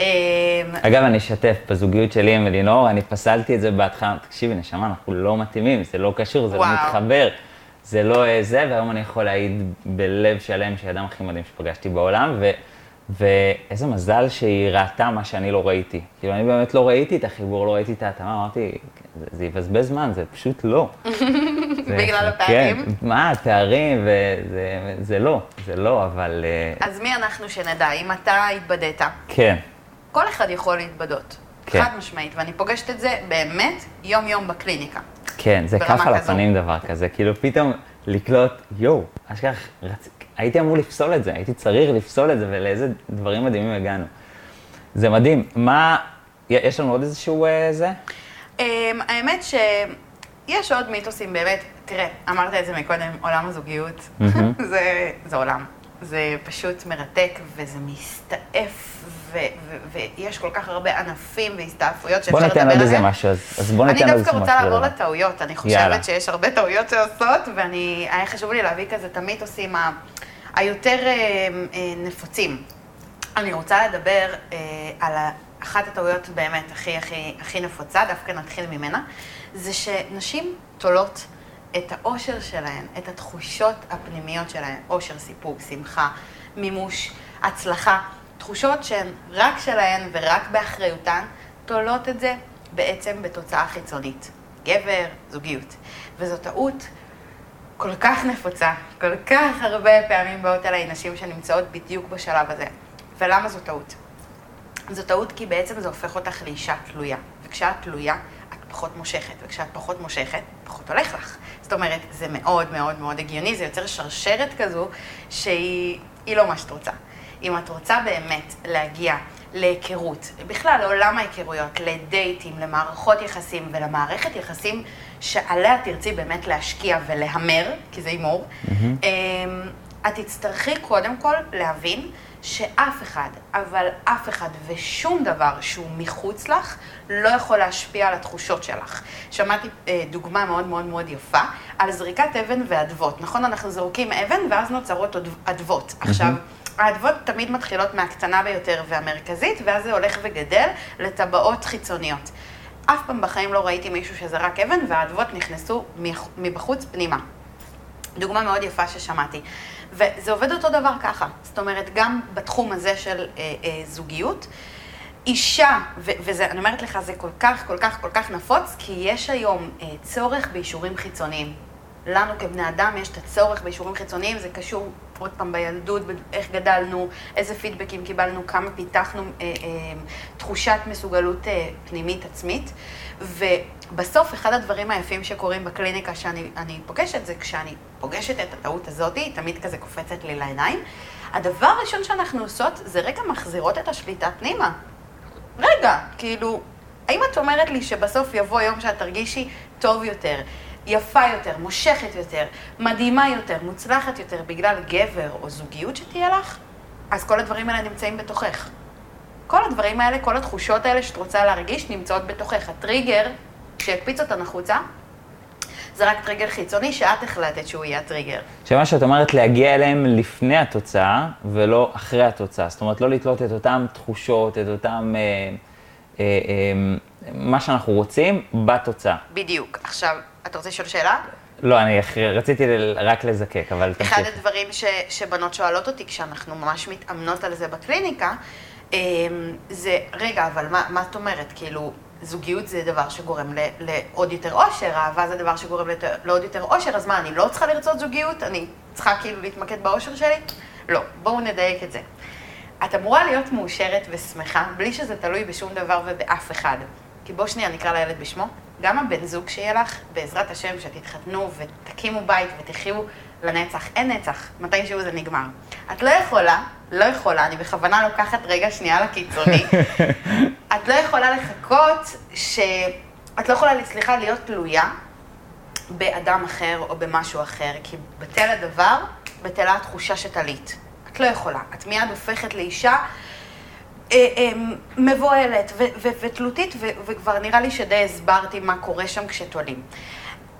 אמ, אגב, אני אשתף, בזוגיות שלי עם אלינור, אני פסלתי את זה בהתחלה, תקשיבי, נשמה, אנחנו לא מתאימים, זה לא קשור, זה וואו. לא מתחבר, זה לא אה, זה, והיום אני יכול להעיד בלב שלם שהיא האדם הכי מדהים שפגשתי בעולם, ו, ואיזה מזל שהיא ראתה מה שאני לא ראיתי. כאילו, אני באמת לא ראיתי את החיבור, לא ראיתי את ההתאמה, אמרתי, זה, זה יבזבז זמן, זה פשוט לא. זה- בגלל הפערים? כן, מה, הפערים, וזה זה לא, זה לא, אבל אה, אז מי אנחנו שנדע? אם אתה התבדית, כן, כל אחד יכול להתבדות. כן. חד משמעית, ואני פוגשת את זה באמת יום-יום בקליניקה. כן, זה כף על. הפנים דבר כזה, כאילו פתאום לקלוט, יואו, אשכח, רצ... הייתי אמור לפסול את זה, הייתי צריך לפסול את זה, ולאיזה דברים מדהימים הגענו. זה מדהים. מה, יש לנו עוד איזשהו אה, זה? אמ, האמת שיש עוד מיתוסים באמת, תראה, אמרת את זה מקודם, עולם הזוגיות. זה, זה עולם. זה פשוט מרתק, וזה מסתעף, ויש כל כך הרבה ענפים והסתעפויות שאפשר בוא לדבר ניתן עליהם. עוד איזה משהו, אז, בוא ניתן עוד אני איזה דווקא משהו. רוצה לעבור. לטעויות, אני יאללה. חושבת שיש הרבה טעויות שעושות, ואני, היה חשוב לי להביא כזה את המיתוסים ה- היותר אה, אה, נפוצים. אני רוצה לדבר אה, על אחת הטעויות באמת הכי הכי הכי נפוצה, דווקא נתחיל ממנה, זה שנשים תולות את האושר שלהן, את התחושות הפנימיות שלהן, אושר, סיפוק, שמחה, מימוש, הצלחה, תחושות שהן רק שלהן ורק באחריותן, תולות את זה בעצם בתוצאה חיצונית. גבר, זוגיות. וזו טעות כל כך נפוצה, כל כך הרבה פעמים באות אליי נשים שנמצאות בדיוק בשלב הזה. ולמה זו טעות? זו טעות כי בעצם זה הופך אותך לאישה תלויה. וכשאת תלויה, את פחות מושכת, וכשאת פחות מושכת, פחות הולך לך. זאת אומרת, זה מאוד מאוד מאוד הגיוני, זה יוצר שרשרת כזו שהיא היא לא מה שאת רוצה. אם את רוצה באמת להגיע להיכרות, בכלל לעולם ההיכרויות, לדייטים, למערכות יחסים ולמערכת יחסים שעליה תרצי באמת להשקיע ולהמר, כי זה הימור, אמ, את תצטרכי קודם כל להבין שאף אחד, אבל אף אחד ושום דבר שהוא מחוץ לך, לא יכול להשפיע על התחושות שלך. שמעתי אה, דוגמה מאוד מאוד מאוד יפה על זריקת אבן ואדוות. נכון, אנחנו זורקים אבן ואז נוצרות אדוות. עכשיו, האדוות תמיד מתחילות מהקטנה ביותר והמרכזית, ואז זה הולך וגדל לטבעות חיצוניות. אף פעם בחיים לא ראיתי מישהו שזרק אבן והאדוות נכנסו מבחוץ פנימה. דוגמה מאוד יפה ששמעתי. וזה עובד אותו דבר ככה. זאת אומרת, גם בתחום הזה של אה, אה, זוגיות, אישה, ו- וזה, אני אומרת לך, זה כל כך, כל כך, כל כך נפוץ, כי יש היום אה, צורך באישורים חיצוניים. לנו כבני אדם יש את הצורך באישורים חיצוניים, זה קשור עוד פעם בילדות, איך גדלנו, איזה פידבקים קיבלנו, כמה פיתחנו אה, אה, תחושת מסוגלות אה, פנימית עצמית. ובסוף, אחד הדברים היפים שקורים בקליניקה שאני אני פוגשת, זה כשאני פוגשת את הטעות הזאת, היא תמיד כזה קופצת לי לעיניים. הדבר הראשון שאנחנו עושות, זה רגע מחזירות את השליטה פנימה. רגע, כאילו, האם את אומרת לי שבסוף יבוא יום שאת תרגישי טוב יותר, יפה יותר, מושכת יותר, מדהימה יותר, מוצלחת יותר, בגלל גבר או זוגיות שתהיה לך? אז כל הדברים האלה נמצאים בתוכך. כל הדברים האלה, כל התחושות האלה שאת רוצה להרגיש, נמצאות בתוכך. הטריגר, כשהקפיץ אותן החוצה, זה רק טריגר חיצוני שאת החלטת שהוא יהיה הטריגר. שמה שאת אומרת, להגיע אליהם לפני התוצאה, ולא אחרי התוצאה. זאת אומרת, לא לתלות את אותן תחושות, את אותם... אה, אה, אה, מה שאנחנו רוצים בתוצאה. בדיוק. עכשיו, אתה רוצה לשאול שאלה? לא, אני רציתי רק לזקק, אבל אחד תמשיך. הדברים ש, שבנות שואלות אותי כשאנחנו ממש מתאמנות על זה בקליניקה, אמ, זה, רגע, אבל מה, מה את אומרת? כאילו, זוגיות זה דבר שגורם ל, לעוד יותר אושר, אהבה זה דבר שגורם לת, לעוד יותר אושר, אז מה, אני לא צריכה לרצות זוגיות? אני צריכה כאילו להתמקד באושר שלי? לא, בואו נדייק את זה. את אמורה להיות מאושרת ושמחה, בלי שזה תלוי בשום דבר ובאף אחד. כי בואו שנייה נקרא לילד בשמו. גם הבן זוג שיהיה לך, בעזרת השם, שתתחתנו ותקימו בית ותחיו לנצח. אין נצח, מתישהו זה נגמר. את לא יכולה, לא יכולה, אני בכוונה לוקחת רגע שנייה לקיצוני, את לא יכולה לחכות ש... את לא יכולה, סליחה, להיות תלויה באדם אחר או במשהו אחר, כי בטל הדבר, בטלה התחושה שתלית. את לא יכולה. את מיד הופכת לאישה מבוהלת ותלותית, וכבר נראה לי שדי הסברתי מה קורה שם כשתולים.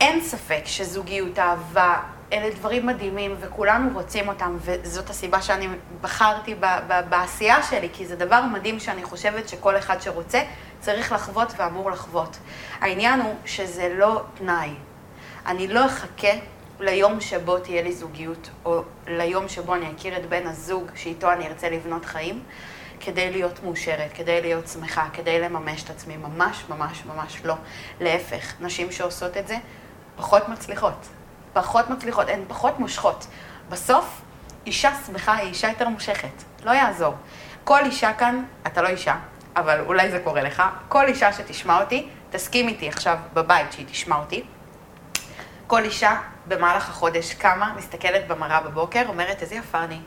אין ספק שזוגיות, אהבה, אלה דברים מדהימים וכולנו רוצים אותם, וזאת הסיבה שאני בחרתי בעשייה שלי, כי זה דבר מדהים שאני חושבת שכל אחד שרוצה צריך לחוות ואמור לחוות. העניין הוא שזה לא תנאי. אני לא אחכה ליום שבו תהיה לי זוגיות, או ליום שבו אני אכיר את בן הזוג שאיתו אני ארצה לבנות חיים, כדי להיות מאושרת, כדי להיות שמחה, כדי לממש את עצמי. ממש ממש ממש לא. להפך, נשים שעושות את זה פחות מצליחות. פחות מצליחות, הן פחות מושכות. בסוף, אישה שמחה היא אישה יותר מושכת. לא יעזור. כל אישה כאן, אתה לא אישה, אבל אולי זה קורה לך, כל אישה שתשמע אותי, תסכים איתי עכשיו בבית שהיא תשמע אותי. כל אישה במהלך החודש קמה, מסתכלת במראה בבוקר, אומרת, איזה יפה אני.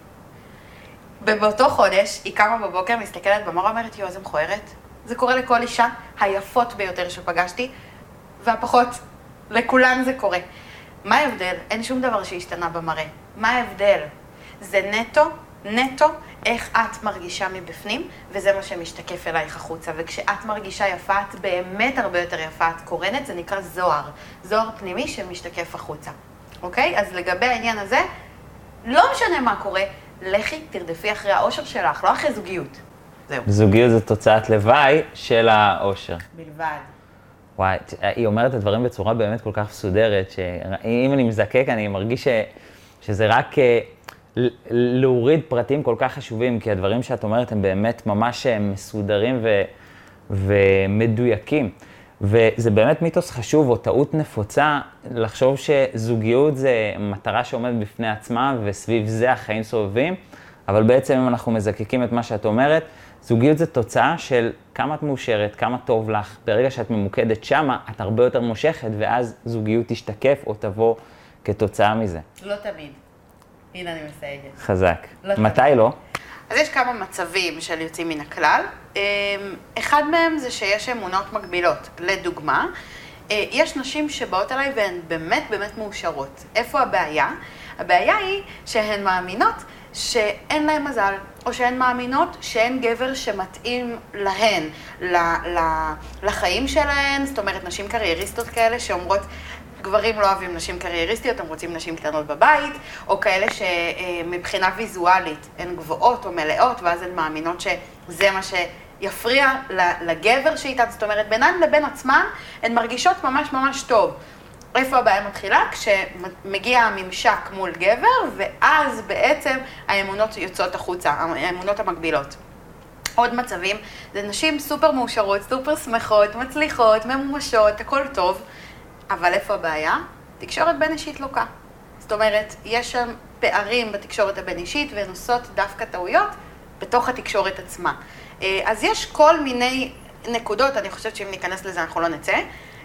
ובאותו חודש היא קמה בבוקר, מסתכלת במראה, אומרת, יואו, איזה מכוערת. זה קורה לכל אישה היפות ביותר שפגשתי, והפחות, לכולן זה קורה. מה ההבדל? אין שום דבר שהשתנה במראה. מה ההבדל? זה נטו, נטו, איך את מרגישה מבפנים, וזה מה שמשתקף אלייך החוצה. וכשאת מרגישה יפה, את באמת הרבה יותר יפה, את קורנת, זה נקרא זוהר. זוהר פנימי שמשתקף החוצה. אוקיי? אז לגבי העניין הזה, לא משנה מה קורה, לכי, תרדפי אחרי האושר שלך, לא אחרי זוגיות. זהו. זוגיות זה תוצאת לוואי של האושר. בלבד. וואי, היא אומרת את הדברים בצורה באמת כל כך מסודרת, שאם אני מזקק, אני מרגיש ש, שזה רק אה, להוריד פרטים כל כך חשובים, כי הדברים שאת אומרת הם באמת ממש אה, מסודרים ו, ומדויקים. וזה באמת מיתוס חשוב או טעות נפוצה לחשוב שזוגיות זה מטרה שעומדת בפני עצמה וסביב זה החיים סובבים, אבל בעצם אם אנחנו מזקקים את מה שאת אומרת, זוגיות זה תוצאה של כמה את מאושרת, כמה טוב לך. ברגע שאת ממוקדת שמה, את הרבה יותר מושכת, ואז זוגיות תשתקף או תבוא כתוצאה מזה. לא תמיד. הנה אני מסייגת. חזק. לא מתי תמיד. לא? אז יש כמה מצבים של יוצאים מן הכלל. אמ, אחד מהם זה שיש אמונות מגבילות. לדוגמה, אה, יש נשים שבאות אליי והן באמת באמת מאושרות. איפה הבעיה? הבעיה היא שהן מאמינות שאין להן מזל, או שהן מאמינות שאין גבר שמתאים להן, לחיים שלהן, זאת אומרת, נשים קרייריסטות כאלה שאומרות, גברים לא אוהבים נשים קרייריסטיות, הם רוצים נשים קטנות בבית, או כאלה שמבחינה ויזואלית הן גבוהות או מלאות, ואז הן מאמינות שזה מה שיפריע לגבר שאיתן, זאת אומרת, בינן לבין עצמן, הן מרגישות ממש ממש טוב. איפה הבעיה מתחילה? כשמגיע הממשק מול גבר, ואז בעצם האמונות יוצאות החוצה, האמונות המקבילות. עוד מצבים, זה נשים סופר מאושרות, סופר שמחות, מצליחות, ממומשות, הכל טוב, אבל איפה הבעיה? תקשורת בין אישית לוקה. זאת אומרת, יש שם פערים בתקשורת הבין אישית והן עושות דווקא טעויות בתוך התקשורת עצמה. אה, אז יש כל מיני נקודות, אני חושבת שאם ניכנס לזה אנחנו לא נצא.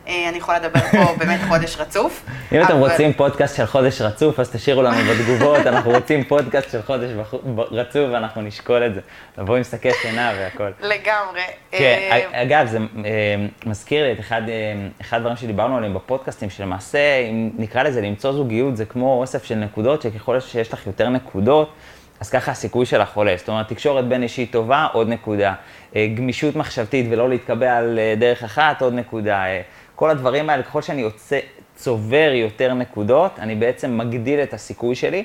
אה, אני יכולה לדבר פה באמת חודש רצוף. אם אתם רוצים פודקאסט של חודש רצוף, אז תשאירו לנו בתגובות, אנחנו רוצים פודקאסט של חודש רצוף ואנחנו נשקול את זה. נבוא עם שקי שינה והכל. לגמרי. כן, אה, אגב, זה אה, מזכיר לי את אחד הדברים שדיברנו עליהם בפודקאסטים, שלמעשה, אם נקרא לזה למצוא זוגיות, זה כמו אוסף של נקודות, שככל שיש לך יותר נקודות, אז ככה הסיכוי שלך עולה. זאת אומרת, תקשורת בין אישית טובה, עוד נקודה. גמישות מחשבתית ולא להתקבע על דרך אחת, עוד נקודה. כל הדברים האלה, ככל שאני יוצא, צובר יותר נקודות, אני בעצם מגדיל את הסיכוי שלי.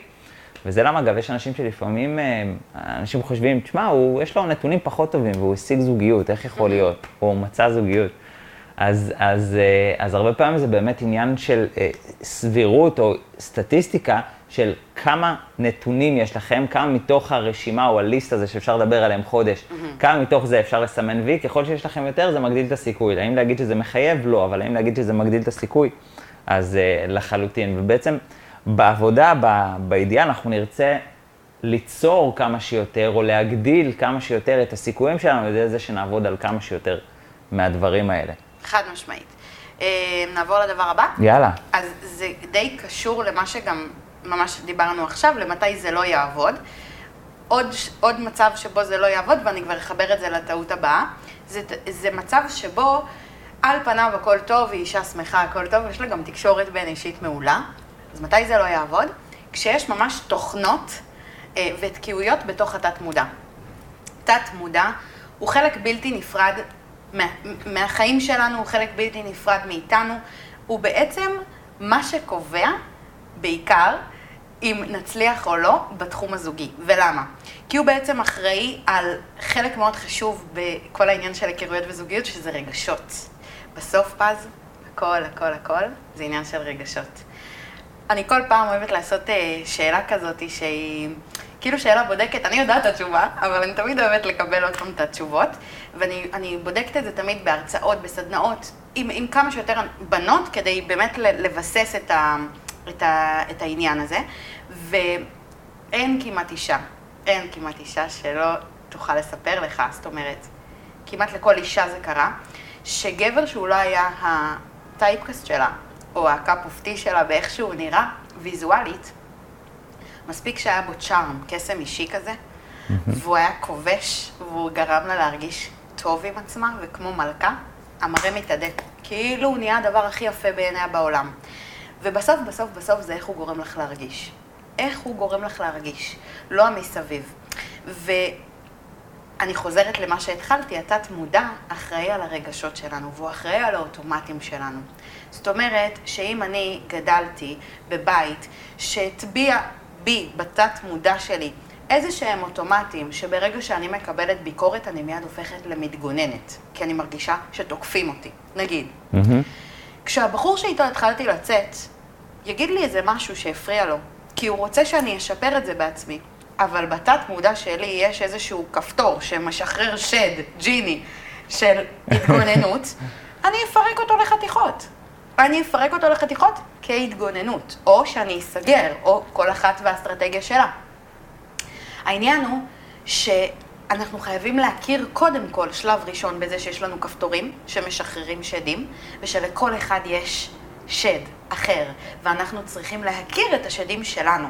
וזה למה, אגב, יש אנשים שלפעמים, אה, אנשים חושבים, תשמע, יש לו נתונים פחות טובים והוא השיג זוגיות, איך יכול להיות? או הוא מצא זוגיות. אז, אז, אה, אז הרבה פעמים זה באמת עניין של אה, סבירות או סטטיסטיקה של כמה נתונים יש לכם, כמה מתוך הרשימה או הליסט הזה שאפשר לדבר עליהם חודש, mm-hmm. כמה מתוך זה אפשר לסמן וי, ככל שיש לכם יותר זה מגדיל את הסיכוי. האם להגיד שזה מחייב? לא, אבל האם להגיד שזה מגדיל את הסיכוי? אז uh, לחלוטין. ובעצם בעבודה, ב- באידיאל, אנחנו נרצה ליצור כמה שיותר, או להגדיל כמה שיותר את הסיכויים שלנו על ידי זה שנעבוד על כמה שיותר מהדברים האלה. חד משמעית. Uh, נעבור לדבר הבא? יאללה. אז זה די קשור למה שגם ממש דיברנו עכשיו, למתי זה לא יעבוד. עוד, עוד מצב שבו זה לא יעבוד, ואני כבר אחבר את זה לטעות הבאה, זה, זה מצב שבו על פניו הכל טוב, היא אישה שמחה, הכל טוב, יש לה גם תקשורת בין אישית מעולה. אז מתי זה לא יעבוד? כשיש ממש תוכנות אה, ותקיעויות בתוך התת-מודע. תת-מודע הוא חלק בלתי נפרד מה, מהחיים שלנו, הוא חלק בלתי נפרד מאיתנו. הוא בעצם מה שקובע, בעיקר, אם נצליח או לא בתחום הזוגי. ולמה? כי הוא בעצם אחראי על חלק מאוד חשוב בכל העניין של היכרויות וזוגיות, שזה רגשות. בסוף פז, הכל, הכל, הכל, זה עניין של רגשות. אני כל פעם אוהבת לעשות אה, שאלה כזאת שהיא כאילו שאלה בודקת, אני יודעת את התשובה, אבל אני תמיד אוהבת לקבל עוד פעם את התשובות, ואני בודקת את זה תמיד בהרצאות, בסדנאות, עם, עם כמה שיותר בנות, כדי באמת לבסס את, ה, את, ה, את העניין הזה, ואין כמעט אישה, אין כמעט אישה שלא תוכל לספר לך, זאת אומרת, כמעט לכל אישה זה קרה, שגבר שהוא לא היה ה typecast שלה, או ה cup of tea שלה באיך שהוא נראה, ויזואלית, מספיק שהיה בו צ'ארם, קסם אישי כזה. והוא היה כובש, והוא גרם לה להרגיש טוב עם עצמה, וכמו מלכה, המראה מתהדק. כאילו הוא נהיה הדבר הכי יפה בעיניה בעולם. ובסוף, בסוף, בסוף זה איך הוא גורם לך להרגיש. איך הוא גורם לך להרגיש, לא המסביב. ואני חוזרת למה שהתחלתי, התת מודע אחראי על הרגשות שלנו, והוא אחראי על האוטומטים שלנו. זאת אומרת, שאם אני גדלתי בבית שהטביע בי, בתת מודע שלי, איזה שהם אוטומטים שברגע שאני מקבלת ביקורת אני מיד הופכת למתגוננת, כי אני מרגישה שתוקפים אותי, נגיד. Mm-hmm. כשהבחור שאיתו התחלתי לצאת, יגיד לי איזה משהו שהפריע לו, כי הוא רוצה שאני אשפר את זה בעצמי, אבל בתת מודע שלי יש איזשהו כפתור שמשחרר שד, ג'יני, של התגוננות, אני אפרק אותו לחתיכות. אני אפרק אותו לחתיכות כהתגוננות, או שאני אסגר, או כל אחת והאסטרטגיה שלה. העניין הוא שאנחנו חייבים להכיר קודם כל שלב ראשון בזה שיש לנו כפתורים שמשחררים שדים, ושלכל אחד יש שד אחר, ואנחנו צריכים להכיר את השדים שלנו.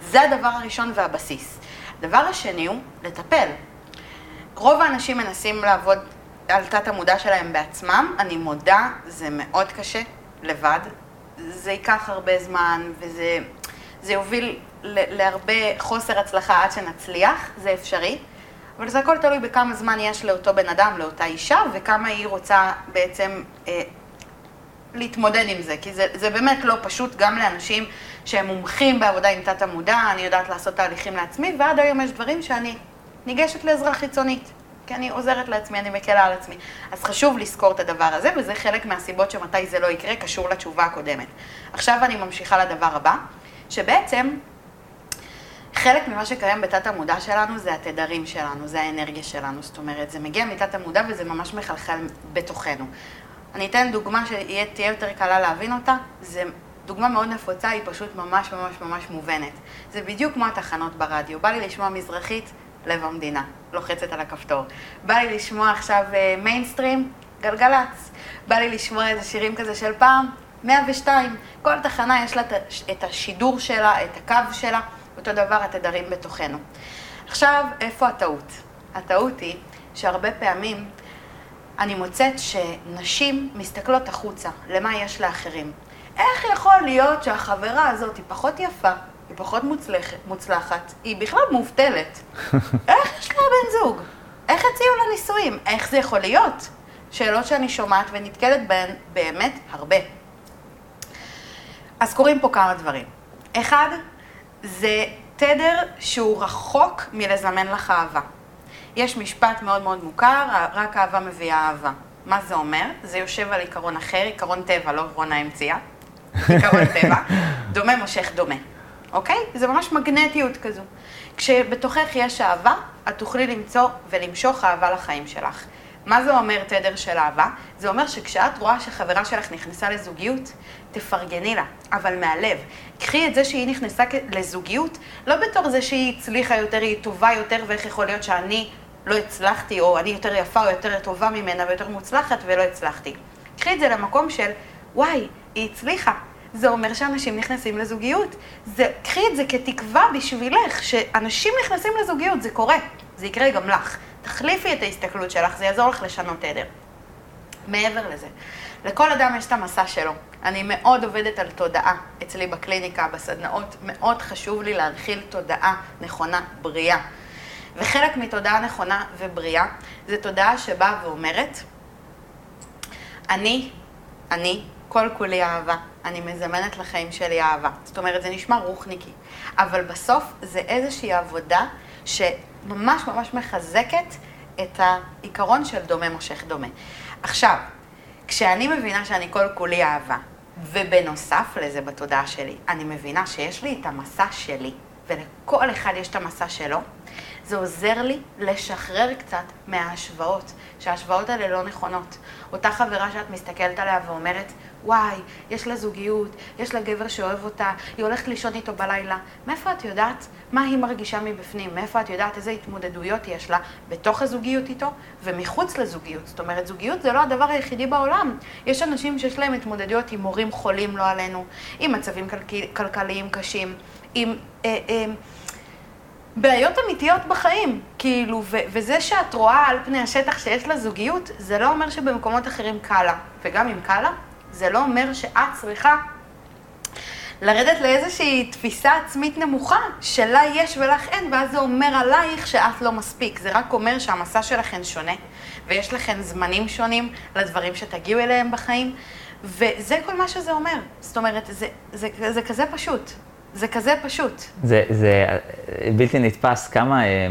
זה הדבר הראשון והבסיס. הדבר השני הוא לטפל. רוב האנשים מנסים לעבוד על תת המודע שלהם בעצמם, אני מודה, זה מאוד קשה, לבד. זה ייקח הרבה זמן, וזה זה יוביל להרבה חוסר הצלחה עד שנצליח, זה אפשרי. אבל זה הכל תלוי בכמה זמן יש לאותו בן אדם, לאותה אישה, וכמה היא רוצה בעצם אה, להתמודד עם זה. כי זה, זה באמת לא פשוט גם לאנשים שהם מומחים בעבודה עם תת המודע, אני יודעת לעשות תהליכים לעצמי, ועד היום יש דברים שאני ניגשת לעזרה חיצונית. כי אני עוזרת לעצמי, אני מקלה על עצמי. אז חשוב לזכור את הדבר הזה, וזה חלק מהסיבות שמתי זה לא יקרה, קשור לתשובה הקודמת. עכשיו אני ממשיכה לדבר הבא, שבעצם חלק ממה שקיים בתת המודע שלנו זה התדרים שלנו, זה האנרגיה שלנו. זאת אומרת, זה מגיע מתת המודע וזה ממש מחלחל בתוכנו. אני אתן דוגמה שתהיה יותר קלה להבין אותה, זה דוגמה מאוד נפוצה, היא פשוט ממש ממש ממש מובנת. זה בדיוק כמו התחנות ברדיו. בא לי לשמוע מזרחית, לב המדינה, לוחצת על הכפתור. בא לי לשמוע עכשיו מיינסטרים, אה, גלגלצ. בא לי לשמוע איזה שירים כזה של פעם, 102. כל תחנה יש לה את השידור שלה, את הקו שלה, אותו דבר התדרים בתוכנו. עכשיו, איפה הטעות? הטעות היא שהרבה פעמים אני מוצאת שנשים מסתכלות החוצה, למה יש לאחרים. איך יכול להיות שהחברה הזאת היא פחות יפה, היא פחות מוצלחת, מוצלחת, היא בכלל מובטלת. איך יש לה בן זוג? איך הציעו לה נישואים? איך זה יכול להיות? שאלות שאני שומעת ונתקלת בהן באמת הרבה. אז קורים פה כמה דברים. אחד, זה תדר שהוא רחוק מלזמן לך אהבה. יש משפט מאוד מאוד מוכר, רק אהבה מביאה אהבה. מה זה אומר? זה יושב על עיקרון אחר, עיקרון טבע, לא רונה המציאה. עיקרון טבע. דומה מושך דומה. אוקיי? זה ממש מגנטיות כזו. כשבתוכך יש אהבה, את תוכלי למצוא ולמשוך אהבה לחיים שלך. מה זה אומר תדר של אהבה? זה אומר שכשאת רואה שחברה שלך נכנסה לזוגיות, תפרגני לה, אבל מהלב. קחי את זה שהיא נכנסה לזוגיות, לא בתור זה שהיא הצליחה יותר, היא טובה יותר, ואיך יכול להיות שאני לא הצלחתי, או אני יותר יפה או יותר טובה ממנה ויותר מוצלחת ולא הצלחתי. קחי את זה למקום של, וואי, היא הצליחה, זה אומר שאנשים נכנסים לזוגיות. זה, קחי את זה כתקווה בשבילך, שאנשים נכנסים לזוגיות, זה קורה. זה יקרה גם לך. תחליפי את ההסתכלות שלך, זה יעזור לך לשנות עדר. מעבר לזה, לכל אדם יש את המסע שלו. אני מאוד עובדת על תודעה אצלי בקליניקה, בסדנאות. מאוד חשוב לי להנחיל תודעה נכונה, בריאה. וחלק מתודעה נכונה ובריאה זה תודעה שבאה ואומרת, אני, אני, כל כולי אהבה. אני מזמנת לחיים שלי אהבה. זאת אומרת, זה נשמע רוחניקי. אבל בסוף זה איזושהי עבודה שממש ממש מחזקת את העיקרון של דומה מושך דומה. עכשיו, כשאני מבינה שאני כל כולי אהבה, ובנוסף לזה בתודעה שלי, אני מבינה שיש לי את המסע שלי, ולכל אחד יש את המסע שלו, זה עוזר לי לשחרר קצת מההשוואות, שההשוואות האלה לא נכונות. אותה חברה שאת מסתכלת עליה ואומרת, וואי, יש לה זוגיות, יש לה גבר שאוהב אותה, היא הולכת לישון איתו בלילה. מאיפה את יודעת מה היא מרגישה מבפנים? מאיפה את יודעת איזה התמודדויות יש לה בתוך הזוגיות איתו ומחוץ לזוגיות? זאת אומרת, זוגיות זה לא הדבר היחידי בעולם. יש אנשים שיש להם התמודדויות עם הורים חולים, לא עלינו, עם מצבים כלכליים קשים, עם... אה, אה, בעיות אמיתיות בחיים, כאילו, ו- וזה שאת רואה על פני השטח שיש לה זוגיות, זה לא אומר שבמקומות אחרים קל לה. וגם אם קל לה, זה לא אומר שאת צריכה לרדת לאיזושהי תפיסה עצמית נמוכה, שלה יש ולך אין, ואז זה אומר עלייך שאת לא מספיק. זה רק אומר שהמסע שלכן שונה, ויש לכן זמנים שונים לדברים שתגיעו אליהם בחיים, וזה כל מה שזה אומר. זאת אומרת, זה, זה, זה, זה כזה פשוט. זה כזה פשוט. זה, זה בלתי נתפס כמה אה,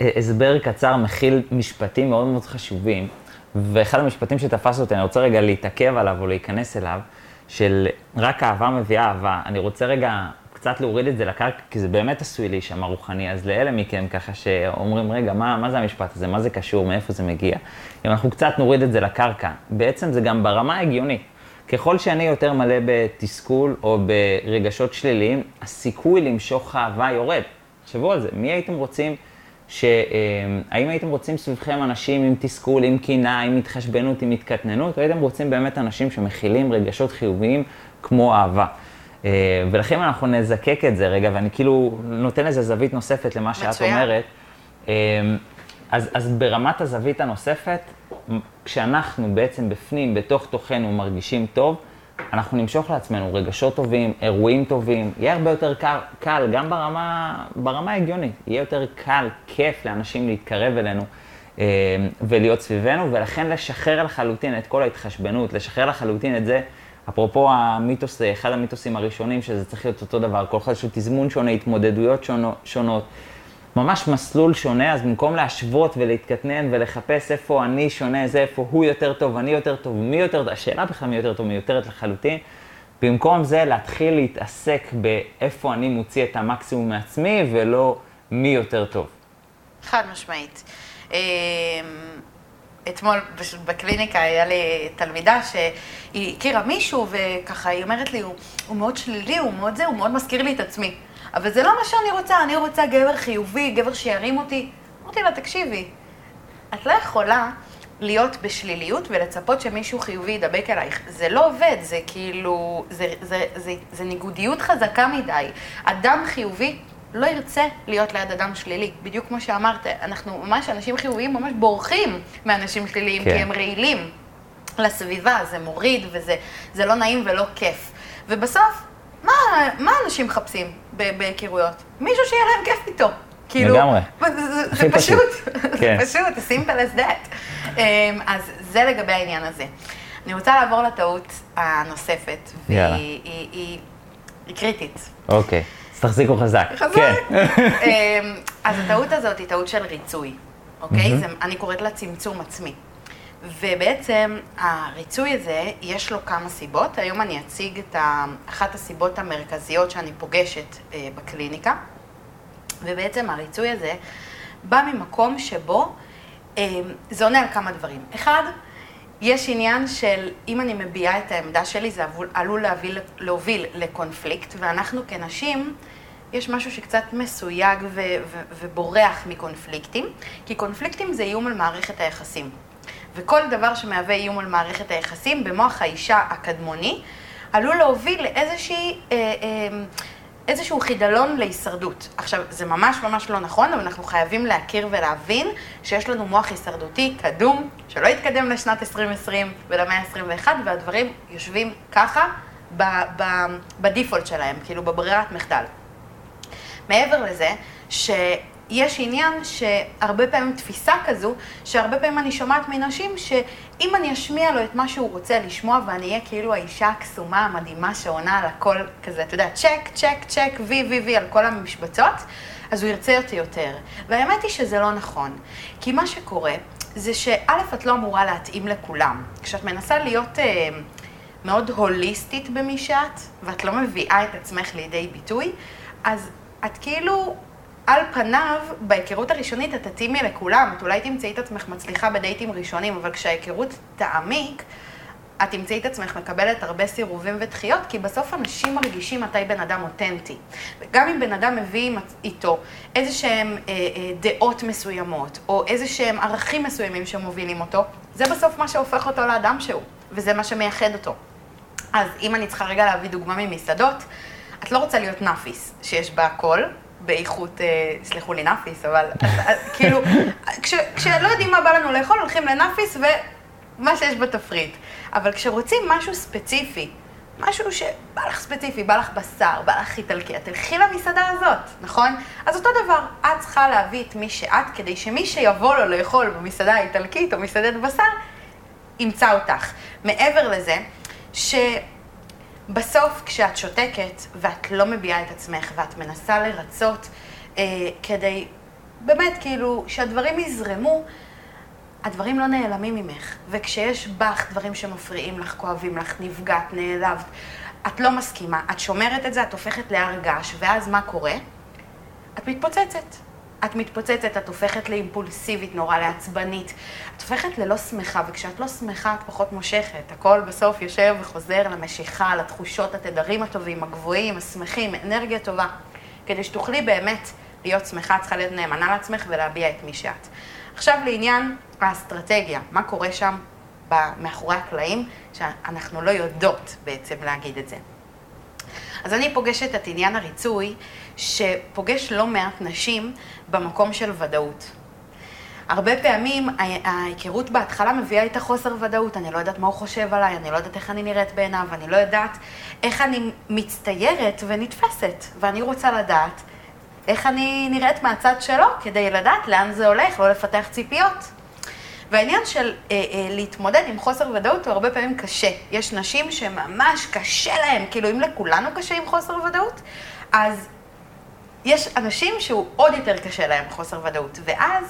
אה, הסבר קצר מכיל משפטים מאוד מאוד חשובים, ואחד המשפטים שתפס אותי, אני רוצה רגע להתעכב עליו או להיכנס אליו, של רק אהבה מביאה אהבה. אני רוצה רגע קצת להוריד את זה לקרקע, כי זה באמת עשוי להישמע רוחני, אז לאלה מכם ככה שאומרים, רגע, מה, מה זה המשפט הזה, מה זה קשור, מאיפה זה מגיע? אם אנחנו קצת נוריד את זה לקרקע, בעצם זה גם ברמה ההגיונית. ככל שאני יותר מלא בתסכול או ברגשות שליליים, הסיכוי למשוך אהבה יורד. תחשבו על זה, מי הייתם רוצים, ש... אה, האם הייתם רוצים סביבכם אנשים עם תסכול, עם קינה, עם התחשבנות, עם התקטננות, או הייתם רוצים באמת אנשים שמכילים רגשות חיוביים כמו אהבה? אה, ולכן אנחנו נזקק את זה רגע, ואני כאילו נותן איזה זווית נוספת למה שאת מצוין. אומרת. אה, אז, אז ברמת הזווית הנוספת, כשאנחנו בעצם בפנים, בתוך תוכנו, מרגישים טוב, אנחנו נמשוך לעצמנו רגשות טובים, אירועים טובים, יהיה הרבה יותר קל, קל גם ברמה, ברמה ההגיונית, יהיה יותר קל, כיף לאנשים להתקרב אלינו אה, ולהיות סביבנו, ולכן לשחרר לחלוטין את כל ההתחשבנות, לשחרר לחלוטין את זה, אפרופו המיתוס, אחד המיתוסים הראשונים, שזה צריך להיות אותו דבר, כל לו תזמון שונה, התמודדויות שונות. שונות. ממש מסלול שונה, אז במקום להשוות ולהתקטנן ולחפש איפה אני שונה, זה איפה הוא יותר טוב, אני יותר טוב, מי יותר טוב, השאלה בכלל מי יותר טוב מיותרת לחלוטין. במקום זה להתחיל להתעסק באיפה אני מוציא את המקסימום מעצמי ולא מי יותר טוב. חד משמעית. אמ, אתמול בקליניקה היה לי תלמידה שהיא הכירה מישהו וככה היא אומרת לי, הוא, הוא מאוד שלילי, הוא מאוד זה, הוא מאוד מזכיר לי את עצמי. אבל זה לא מה שאני רוצה, אני רוצה גבר חיובי, גבר שירים אותי. אמרתי לה, תקשיבי, את לא יכולה להיות בשליליות ולצפות שמישהו חיובי ידבק אלייך. זה לא עובד, זה כאילו, זה, זה, זה, זה, זה ניגודיות חזקה מדי. אדם חיובי לא ירצה להיות ליד אדם שלילי. בדיוק כמו שאמרת, אנחנו ממש, אנשים חיוביים ממש בורחים מאנשים שליליים, כן. כי הם רעילים לסביבה, זה מוריד וזה לא נעים ולא כיף. ובסוף, מה, מה אנשים מחפשים בהיכרויות? מישהו שיהיה להם כיף איתו. כאילו, לגמרי. זה, זה פשוט, כן. זה פשוט, simple as that. Um, אז זה לגבי העניין הזה. אני רוצה לעבור לטעות הנוספת, והיא היא, היא, היא, היא קריטית. אוקיי, אז תחזיקו חזק. חזק. כן. אמ, אז הטעות הזאת היא טעות של ריצוי, אוקיי? זה, אני קוראת לה צמצום עצמי. ובעצם הריצוי הזה, יש לו כמה סיבות. היום אני אציג את אחת הסיבות המרכזיות שאני פוגשת אה, בקליניקה. ובעצם הריצוי הזה בא ממקום שבו אה, זה עונה על כמה דברים. אחד, יש עניין של אם אני מביעה את העמדה שלי, זה עלול להוביל, להוביל לקונפליקט, ואנחנו כנשים, יש משהו שקצת מסויג ו- ו- ובורח מקונפליקטים, כי קונפליקטים זה איום על מערכת היחסים. וכל דבר שמהווה איום על מערכת היחסים במוח האישה הקדמוני, עלול להוביל לאיזושהי אה, אה, איזשהו חידלון להישרדות. עכשיו, זה ממש ממש לא נכון, אבל אנחנו חייבים להכיר ולהבין שיש לנו מוח הישרדותי קדום, שלא יתקדם לשנת 2020 ולמאה ה-21, והדברים יושבים ככה בדיפולט שלהם, כאילו בברירת מחדל. מעבר לזה, ש... יש עניין שהרבה פעמים תפיסה כזו, שהרבה פעמים אני שומעת מנשים שאם אני אשמיע לו את מה שהוא רוצה לשמוע ואני אהיה כאילו האישה הקסומה המדהימה שעונה על הכל כזה, אתה יודע, צ'ק, צ'ק, צ'ק, וי, וי, וי על כל המשבצות, אז הוא ירצה אותי יותר. והאמת היא שזה לא נכון. כי מה שקורה זה שא', את לא אמורה להתאים לכולם. כשאת מנסה להיות אה, מאוד הוליסטית במי שאת, ואת לא מביאה את עצמך לידי ביטוי, אז את כאילו על פניו, בהיכרות הראשונית את תתאימי לכולם, את אולי תמצאי את עצמך מצליחה בדייטים ראשונים, אבל כשההיכרות תעמיק, את תמצאי את עצמך מקבלת הרבה סירובים ודחיות, כי בסוף אנשים מרגישים מתי בן אדם אותנטי. וגם אם בן אדם מביא איתו איזה שהם אה, אה, דעות מסוימות, או איזה שהם ערכים מסוימים שמובילים אותו, זה בסוף מה שהופך אותו לאדם שהוא, וזה מה שמייחד אותו. אז אם אני צריכה רגע להביא דוגמה ממסעדות, את לא רוצה להיות נאפיס, שיש בה הכל, באיכות, אה, סלחו לי, נאפיס, אבל אה, כאילו, כש, כשלא יודעים מה בא לנו לאכול, הולכים לנאפיס ומה שיש בתפריט. אבל כשרוצים משהו ספציפי, משהו שבא לך ספציפי, בא לך בשר, בא לך איטלקי, את תלכי למסעדה הזאת, נכון? אז אותו דבר, את צריכה להביא את מי שאת, כדי שמי שיבוא לו לאכול במסעדה האיטלקית או מסעדת בשר, ימצא אותך. מעבר לזה, ש... בסוף, כשאת שותקת ואת לא מביעה את עצמך ואת מנסה לרצות אה, כדי, באמת, כאילו, שהדברים יזרמו, הדברים לא נעלמים ממך. וכשיש בך דברים שמפריעים לך, כואבים לך, נפגעת, נעלבת, את לא מסכימה, את שומרת את זה, את הופכת להר געש, ואז מה קורה? את מתפוצצת. את מתפוצצת, את הופכת לאימפולסיבית, נורא לעצבנית. את הופכת ללא שמחה, וכשאת לא שמחה את פחות מושכת. הכל בסוף יושב וחוזר למשיכה, לתחושות, התדרים הטובים, הגבוהים, השמחים, אנרגיה טובה. כדי שתוכלי באמת להיות שמחה, צריכה להיות נאמנה לעצמך ולהביע את מי שאת. עכשיו לעניין האסטרטגיה, מה קורה שם מאחורי הקלעים, שאנחנו לא יודעות בעצם להגיד את זה. אז אני פוגשת את עניין הריצוי, שפוגש לא מעט נשים במקום של ודאות. הרבה פעמים ההיכרות בהתחלה מביאה איתה חוסר ודאות, אני לא יודעת מה הוא חושב עליי, אני לא יודעת איך אני נראית בעיניו, אני לא יודעת איך אני מצטיירת ונתפסת, ואני רוצה לדעת איך אני נראית מהצד שלו, כדי לדעת לאן זה הולך, לא לפתח ציפיות. והעניין של אה, אה, להתמודד עם חוסר ודאות הוא הרבה פעמים קשה. יש נשים שממש קשה להן, כאילו אם לכולנו קשה עם חוסר ודאות, אז יש אנשים שהוא עוד יותר קשה להם חוסר ודאות. ואז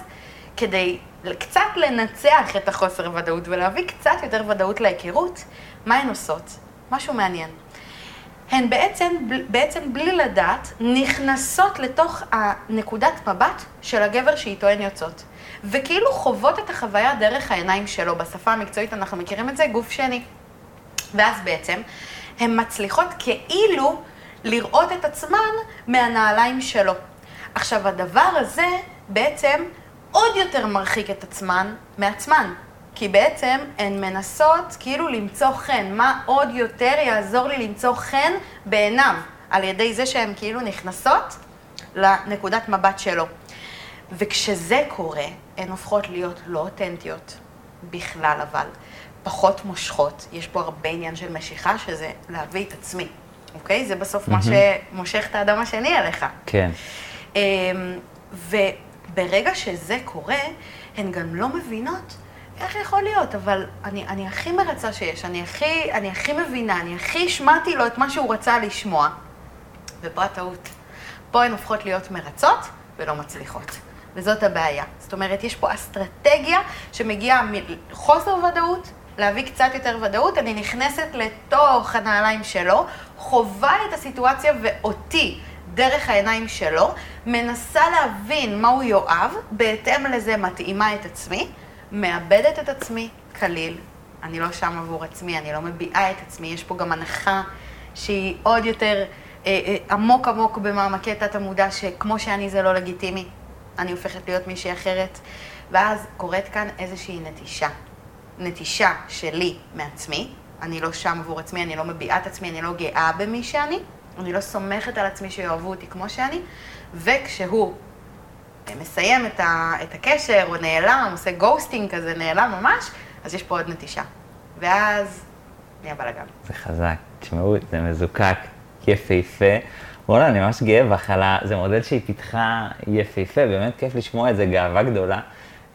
כדי קצת לנצח את החוסר ודאות ולהביא קצת יותר ודאות להיכרות, מה הן עושות? משהו מעניין. הן בעצם, בעצם בלי לדעת נכנסות לתוך הנקודת מבט של הגבר שאיתו הן יוצאות. וכאילו חוות את החוויה דרך העיניים שלו. בשפה המקצועית אנחנו מכירים את זה, גוף שני. ואז בעצם הן מצליחות כאילו לראות את עצמן מהנעליים שלו. עכשיו, הדבר הזה בעצם עוד יותר מרחיק את עצמן מעצמן. כי בעצם הן מנסות כאילו למצוא חן, מה עוד יותר יעזור לי למצוא חן בעיניו, על ידי זה שהן כאילו נכנסות לנקודת מבט שלו. וכשזה קורה, הן הופכות להיות לא אותנטיות בכלל, אבל פחות מושכות. יש פה הרבה עניין של משיכה, שזה להביא את עצמי, אוקיי? זה בסוף mm-hmm. מה שמושך את האדם השני אליך. כן. אמ, וברגע שזה קורה, הן גם לא מבינות איך יכול להיות, אבל אני, אני הכי מרצה שיש, אני הכי, אני הכי מבינה, אני הכי השמעתי לו את מה שהוא רצה לשמוע. ופה הטעות. פה הן הופכות להיות מרצות ולא מצליחות. וזאת הבעיה. זאת אומרת, יש פה אסטרטגיה שמגיעה מחוסר ודאות, להביא קצת יותר ודאות, אני נכנסת לתוך הנעליים שלו, חווה את הסיטואציה ואותי דרך העיניים שלו, מנסה להבין מהו יואב, בהתאם לזה מתאימה את עצמי, מאבדת את עצמי כליל. אני לא שם עבור עצמי, אני לא מביעה את עצמי, יש פה גם הנחה שהיא עוד יותר אה, אה, עמוק עמוק במעמקי תת המודע, שכמו שאני זה לא לגיטימי, אני הופכת להיות מישהי אחרת, ואז קורית כאן איזושהי נטישה. נטישה שלי מעצמי, אני לא שם עבור עצמי, אני לא מביעה את עצמי, אני לא גאה במי שאני, אני לא סומכת על עצמי שיאהבו אותי כמו שאני, וכשהוא מסיים את, ה, את הקשר, או נעלם, עושה גוסטינג כזה, נעלם ממש, אז יש פה עוד נטישה. ואז נהיה בלאגן. זה חזק. תשמעו, זה מזוקק, יפהפה. וואלה, אני ממש גאה בך על ה... זה מודל שהיא פיתחה יפהפה, באמת כיף לשמוע את זה, גאווה גדולה.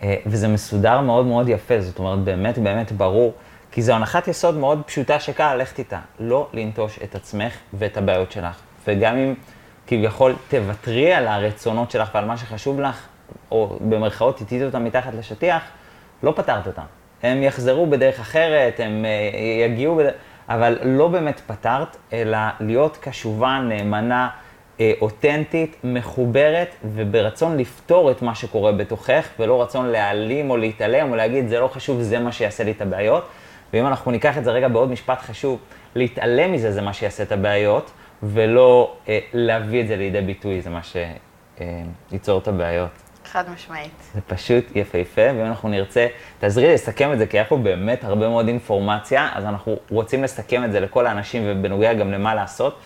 אה, וזה מסודר מאוד מאוד יפה, זאת אומרת, באמת באמת ברור. כי זו הנחת יסוד מאוד פשוטה שקל ללכת איתה. לא לנטוש את עצמך ואת הבעיות שלך. וגם אם כביכול תוותרי על הרצונות שלך ועל מה שחשוב לך, או במרכאות תטיטי אותם מתחת לשטיח, לא פתרת אותם. הם יחזרו בדרך אחרת, הם uh, יגיעו, בדרך... אבל לא באמת פתרת, אלא להיות קשובה, נאמנה, אה, אותנטית, מחוברת, וברצון לפתור את מה שקורה בתוכך, ולא רצון להעלים או להתעלם, או להגיד, זה לא חשוב, זה מה שיעשה לי את הבעיות. ואם אנחנו ניקח את זה רגע בעוד משפט חשוב, להתעלם מזה זה מה שיעשה את הבעיות, ולא אה, להביא את זה לידי ביטוי, זה מה שייצור אה, את הבעיות. חד משמעית. זה פשוט יפהפה, ואם אנחנו נרצה, תעזרי לי לסכם את זה, כי היה פה באמת הרבה מאוד אינפורמציה, אז אנחנו רוצים לסכם את זה לכל האנשים, ובנוגע גם למה לעשות.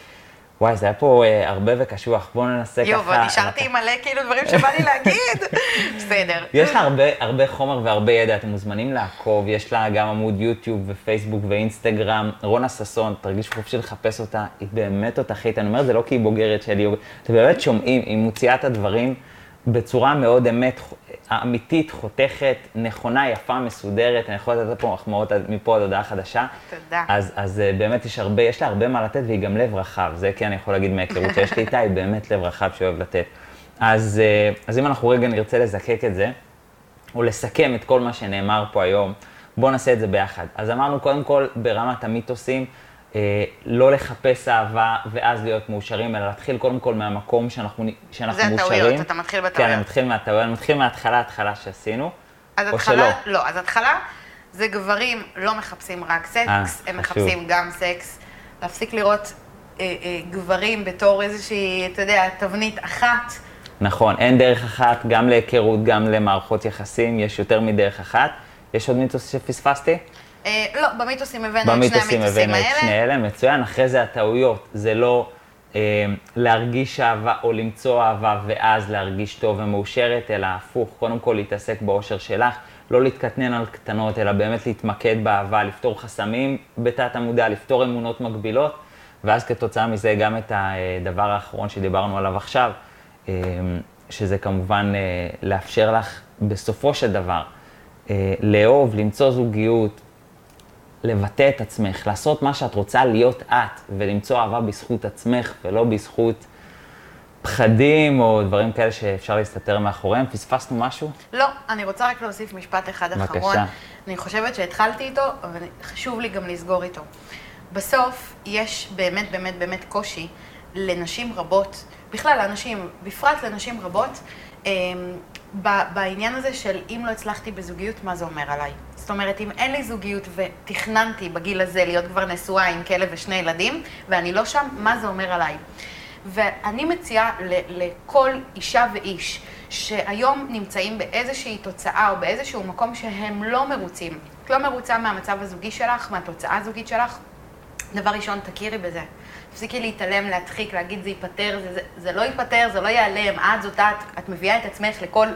וואי, זה היה פה אה, הרבה וקשוח, בואו ננסה יו, ככה... יואו, ונשארתי עם מלא כאילו דברים שבא לי להגיד. בסדר. יש לה הרבה, הרבה חומר והרבה ידע, אתם מוזמנים לעקוב, יש לה גם עמוד יוטיוב ופייסבוק ואינסטגרם. רונה ששון, תרגיש חופשי לחפש אותה, היא באמת תותחית, אני אומר את זה לא כי היא בוגרת שלי, אתם באמת שומעים, היא מוציאה את הדברים. בצורה מאוד אמת, אמיתית, חותכת, נכונה, יפה, מסודרת. אני יכול לתת פה מחמאות מפה עד הודעה חדשה. תודה. אז, אז אה, באמת יש הרבה, יש לה הרבה מה לתת, והיא גם לב רחב. זה כן אני יכול להגיד מההיכרות שיש לי איתה, היא באמת לב רחב שאוהב לתת. אז, אה, אז אם אנחנו רגע נרצה לזקק את זה, או לסכם את כל מה שנאמר פה היום, בואו נעשה את זה ביחד. אז אמרנו קודם כל ברמת המיתוסים, לא לחפש אהבה ואז להיות מאושרים, אלא להתחיל קודם כל מהמקום שאנחנו, שאנחנו זה מאושרים. זה הטעויות, אתה מתחיל בטעויות. כן, אני מתחיל מהטעויות, אני מתחיל מההתחלה, התחלה שעשינו, אז או התחלה, שלא. לא, אז התחלה זה גברים לא מחפשים רק סקס, אה, הם חשוב. מחפשים גם סקס. להפסיק לראות אה, אה, גברים בתור איזושהי, אתה יודע, תבנית אחת. נכון, אין דרך אחת, גם להיכרות, גם למערכות יחסים, יש יותר מדרך אחת. יש עוד מיתוס שפספסתי? אה, לא, במיתוסים הבאנו את שני במיתוסים המיתוסים הבאנו את שני האלה. אלה, מצוין. אחרי זה הטעויות, זה לא אה, להרגיש אהבה או למצוא אהבה ואז להרגיש טוב ומאושרת, אלא הפוך, קודם כל להתעסק באושר שלך, לא להתקטנן על קטנות, אלא באמת להתמקד באהבה, לפתור חסמים בתת המודע, לפתור אמונות מגבילות, ואז כתוצאה מזה גם את הדבר האחרון שדיברנו עליו עכשיו, אה, שזה כמובן אה, לאפשר לך בסופו של דבר אה, לאהוב, למצוא זוגיות, לבטא את עצמך, לעשות מה שאת רוצה להיות את, ולמצוא אהבה בזכות עצמך, ולא בזכות פחדים או דברים כאלה שאפשר להסתתר מאחוריהם. פספסנו משהו? לא, אני רוצה רק להוסיף משפט אחד בבקשה. אחרון. אני חושבת שהתחלתי איתו, אבל חשוב לי גם לסגור איתו. בסוף יש באמת באמת באמת קושי לנשים רבות, בכלל לאנשים, בפרט לנשים רבות, אמ, בעניין הזה של אם לא הצלחתי בזוגיות, מה זה אומר עליי? זאת אומרת, אם אין לי זוגיות ותכננתי בגיל הזה להיות כבר נשואה עם כלב ושני ילדים, ואני לא שם, מה זה אומר עליי? ואני מציעה ל- לכל אישה ואיש שהיום נמצאים באיזושהי תוצאה או באיזשהו מקום שהם לא מרוצים. את לא מרוצה מהמצב הזוגי שלך, מהתוצאה הזוגית שלך, דבר ראשון, תכירי בזה. תפסיקי להתעלם, להדחיק, להגיד זה ייפתר, זה, זה, זה לא ייפתר, זה לא ייעלם, את זאת את, את מביאה את עצמך לכל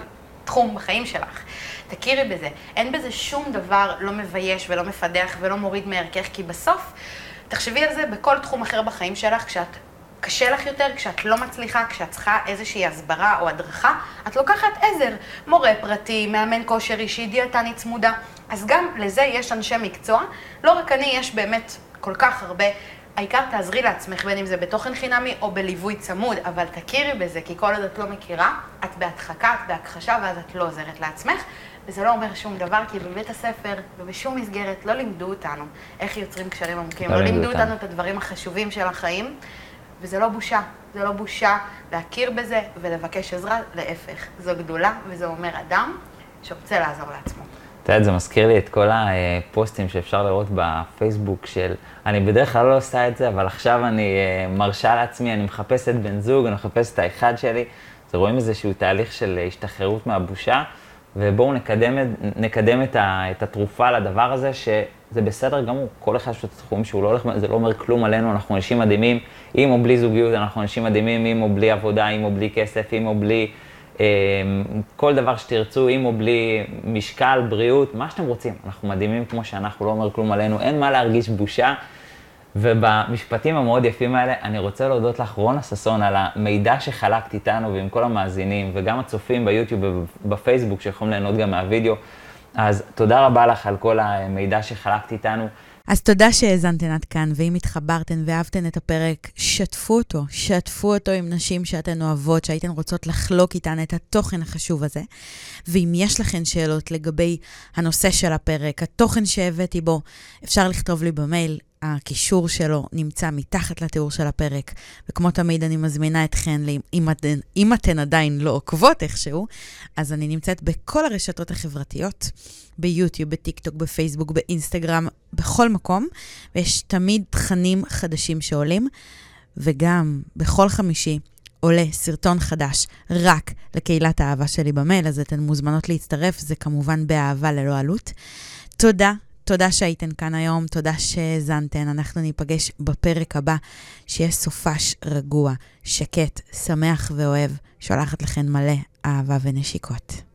תחום בחיים שלך. תכירי בזה. אין בזה שום דבר לא מבייש ולא מפדח ולא מוריד מערכך, כי בסוף, תחשבי על זה בכל תחום אחר בחיים שלך, כשאת קשה לך יותר, כשאת לא מצליחה, כשאת צריכה איזושהי הסברה או הדרכה, את לוקחת עזר, מורה פרטי, מאמן כושר אישי, דיאטנית צמודה. אז גם לזה יש אנשי מקצוע. לא רק אני, יש באמת כל כך הרבה. העיקר תעזרי לעצמך, בין אם זה בתוכן חינמי או בליווי צמוד, אבל תכירי בזה, כי כל עוד את לא מכירה, את בהדחקה, את בהכחשה, ואז את לא עוזרת לעצמך. וזה לא אומר שום דבר, כי בבית הספר ובשום מסגרת לא לימדו אותנו איך יוצרים קשרים עמוקים. לא לא לימדו. אותנו את הדברים החשובים של החיים, וזה לא בושה. זה לא בושה להכיר בזה ולבקש עזרה, להפך. זו גדולה, וזה אומר אדם שרוצה לעזור לעצמו. את יודעת, זה מזכיר לי את כל הפוסטים שאפשר לראות בפייסבוק של, אני בדרך כלל לא עושה את זה, אבל עכשיו אני אה, מרשה לעצמי, אני מחפשת בן זוג, אני מחפשת את האחד שלי. אז רואים איזשהו תהליך של השתחררות מהבושה, ובואו נקדם, נקדם את, ה, את התרופה לדבר הזה, שזה בסדר גמור. כל אחד יש לו תחומים שהוא לא הולך, זה לא אומר כלום עלינו, אנחנו אנשים מדהימים, עם או בלי זוגיות, אנחנו אנשים מדהימים, עם או בלי עבודה, עם או בלי כסף, עם או בלי כל דבר שתרצו, עם או בלי משקל, בריאות, מה שאתם רוצים. אנחנו מדהימים כמו שאנחנו, לא אומר כלום עלינו, אין מה להרגיש בושה. ובמשפטים המאוד יפים האלה, אני רוצה להודות לך, רונה ששון, על המידע שחלקת איתנו ועם כל המאזינים, וגם הצופים ביוטיוב ובפייסבוק שיכולים ליהנות גם מהווידאו. אז תודה רבה לך על כל המידע שחלקת איתנו. אז תודה שהאזנתן עד כאן, ואם התחברתן ואהבתן את הפרק, שתפו אותו. שתפו אותו עם נשים שאתן אוהבות, שהייתן רוצות לחלוק איתן את התוכן החשוב הזה. ואם יש לכן שאלות לגבי הנושא של הפרק, התוכן שהבאתי בו, אפשר לכתוב לי במייל, הקישור שלו נמצא מתחת לתיאור של הפרק, וכמו תמיד אני מזמינה אתכן, אם אתן, אם אתן עדיין לא עוקבות איכשהו, אז אני נמצאת בכל הרשתות החברתיות, ביוטיוב, בטיקטוק, בפייסבוק, באינסטגרם, בכל מקום, ויש תמיד תכנים חדשים שעולים, וגם בכל חמישי עולה סרטון חדש רק לקהילת האהבה שלי במייל, אז אתן מוזמנות להצטרף, זה כמובן באהבה ללא עלות. תודה תודה שהייתן כאן היום, תודה שהאזנתן. אנחנו ניפגש בפרק הבא, שיהיה סופש רגוע, שקט, שמח ואוהב. שולחת לכן מלא אהבה ונשיקות.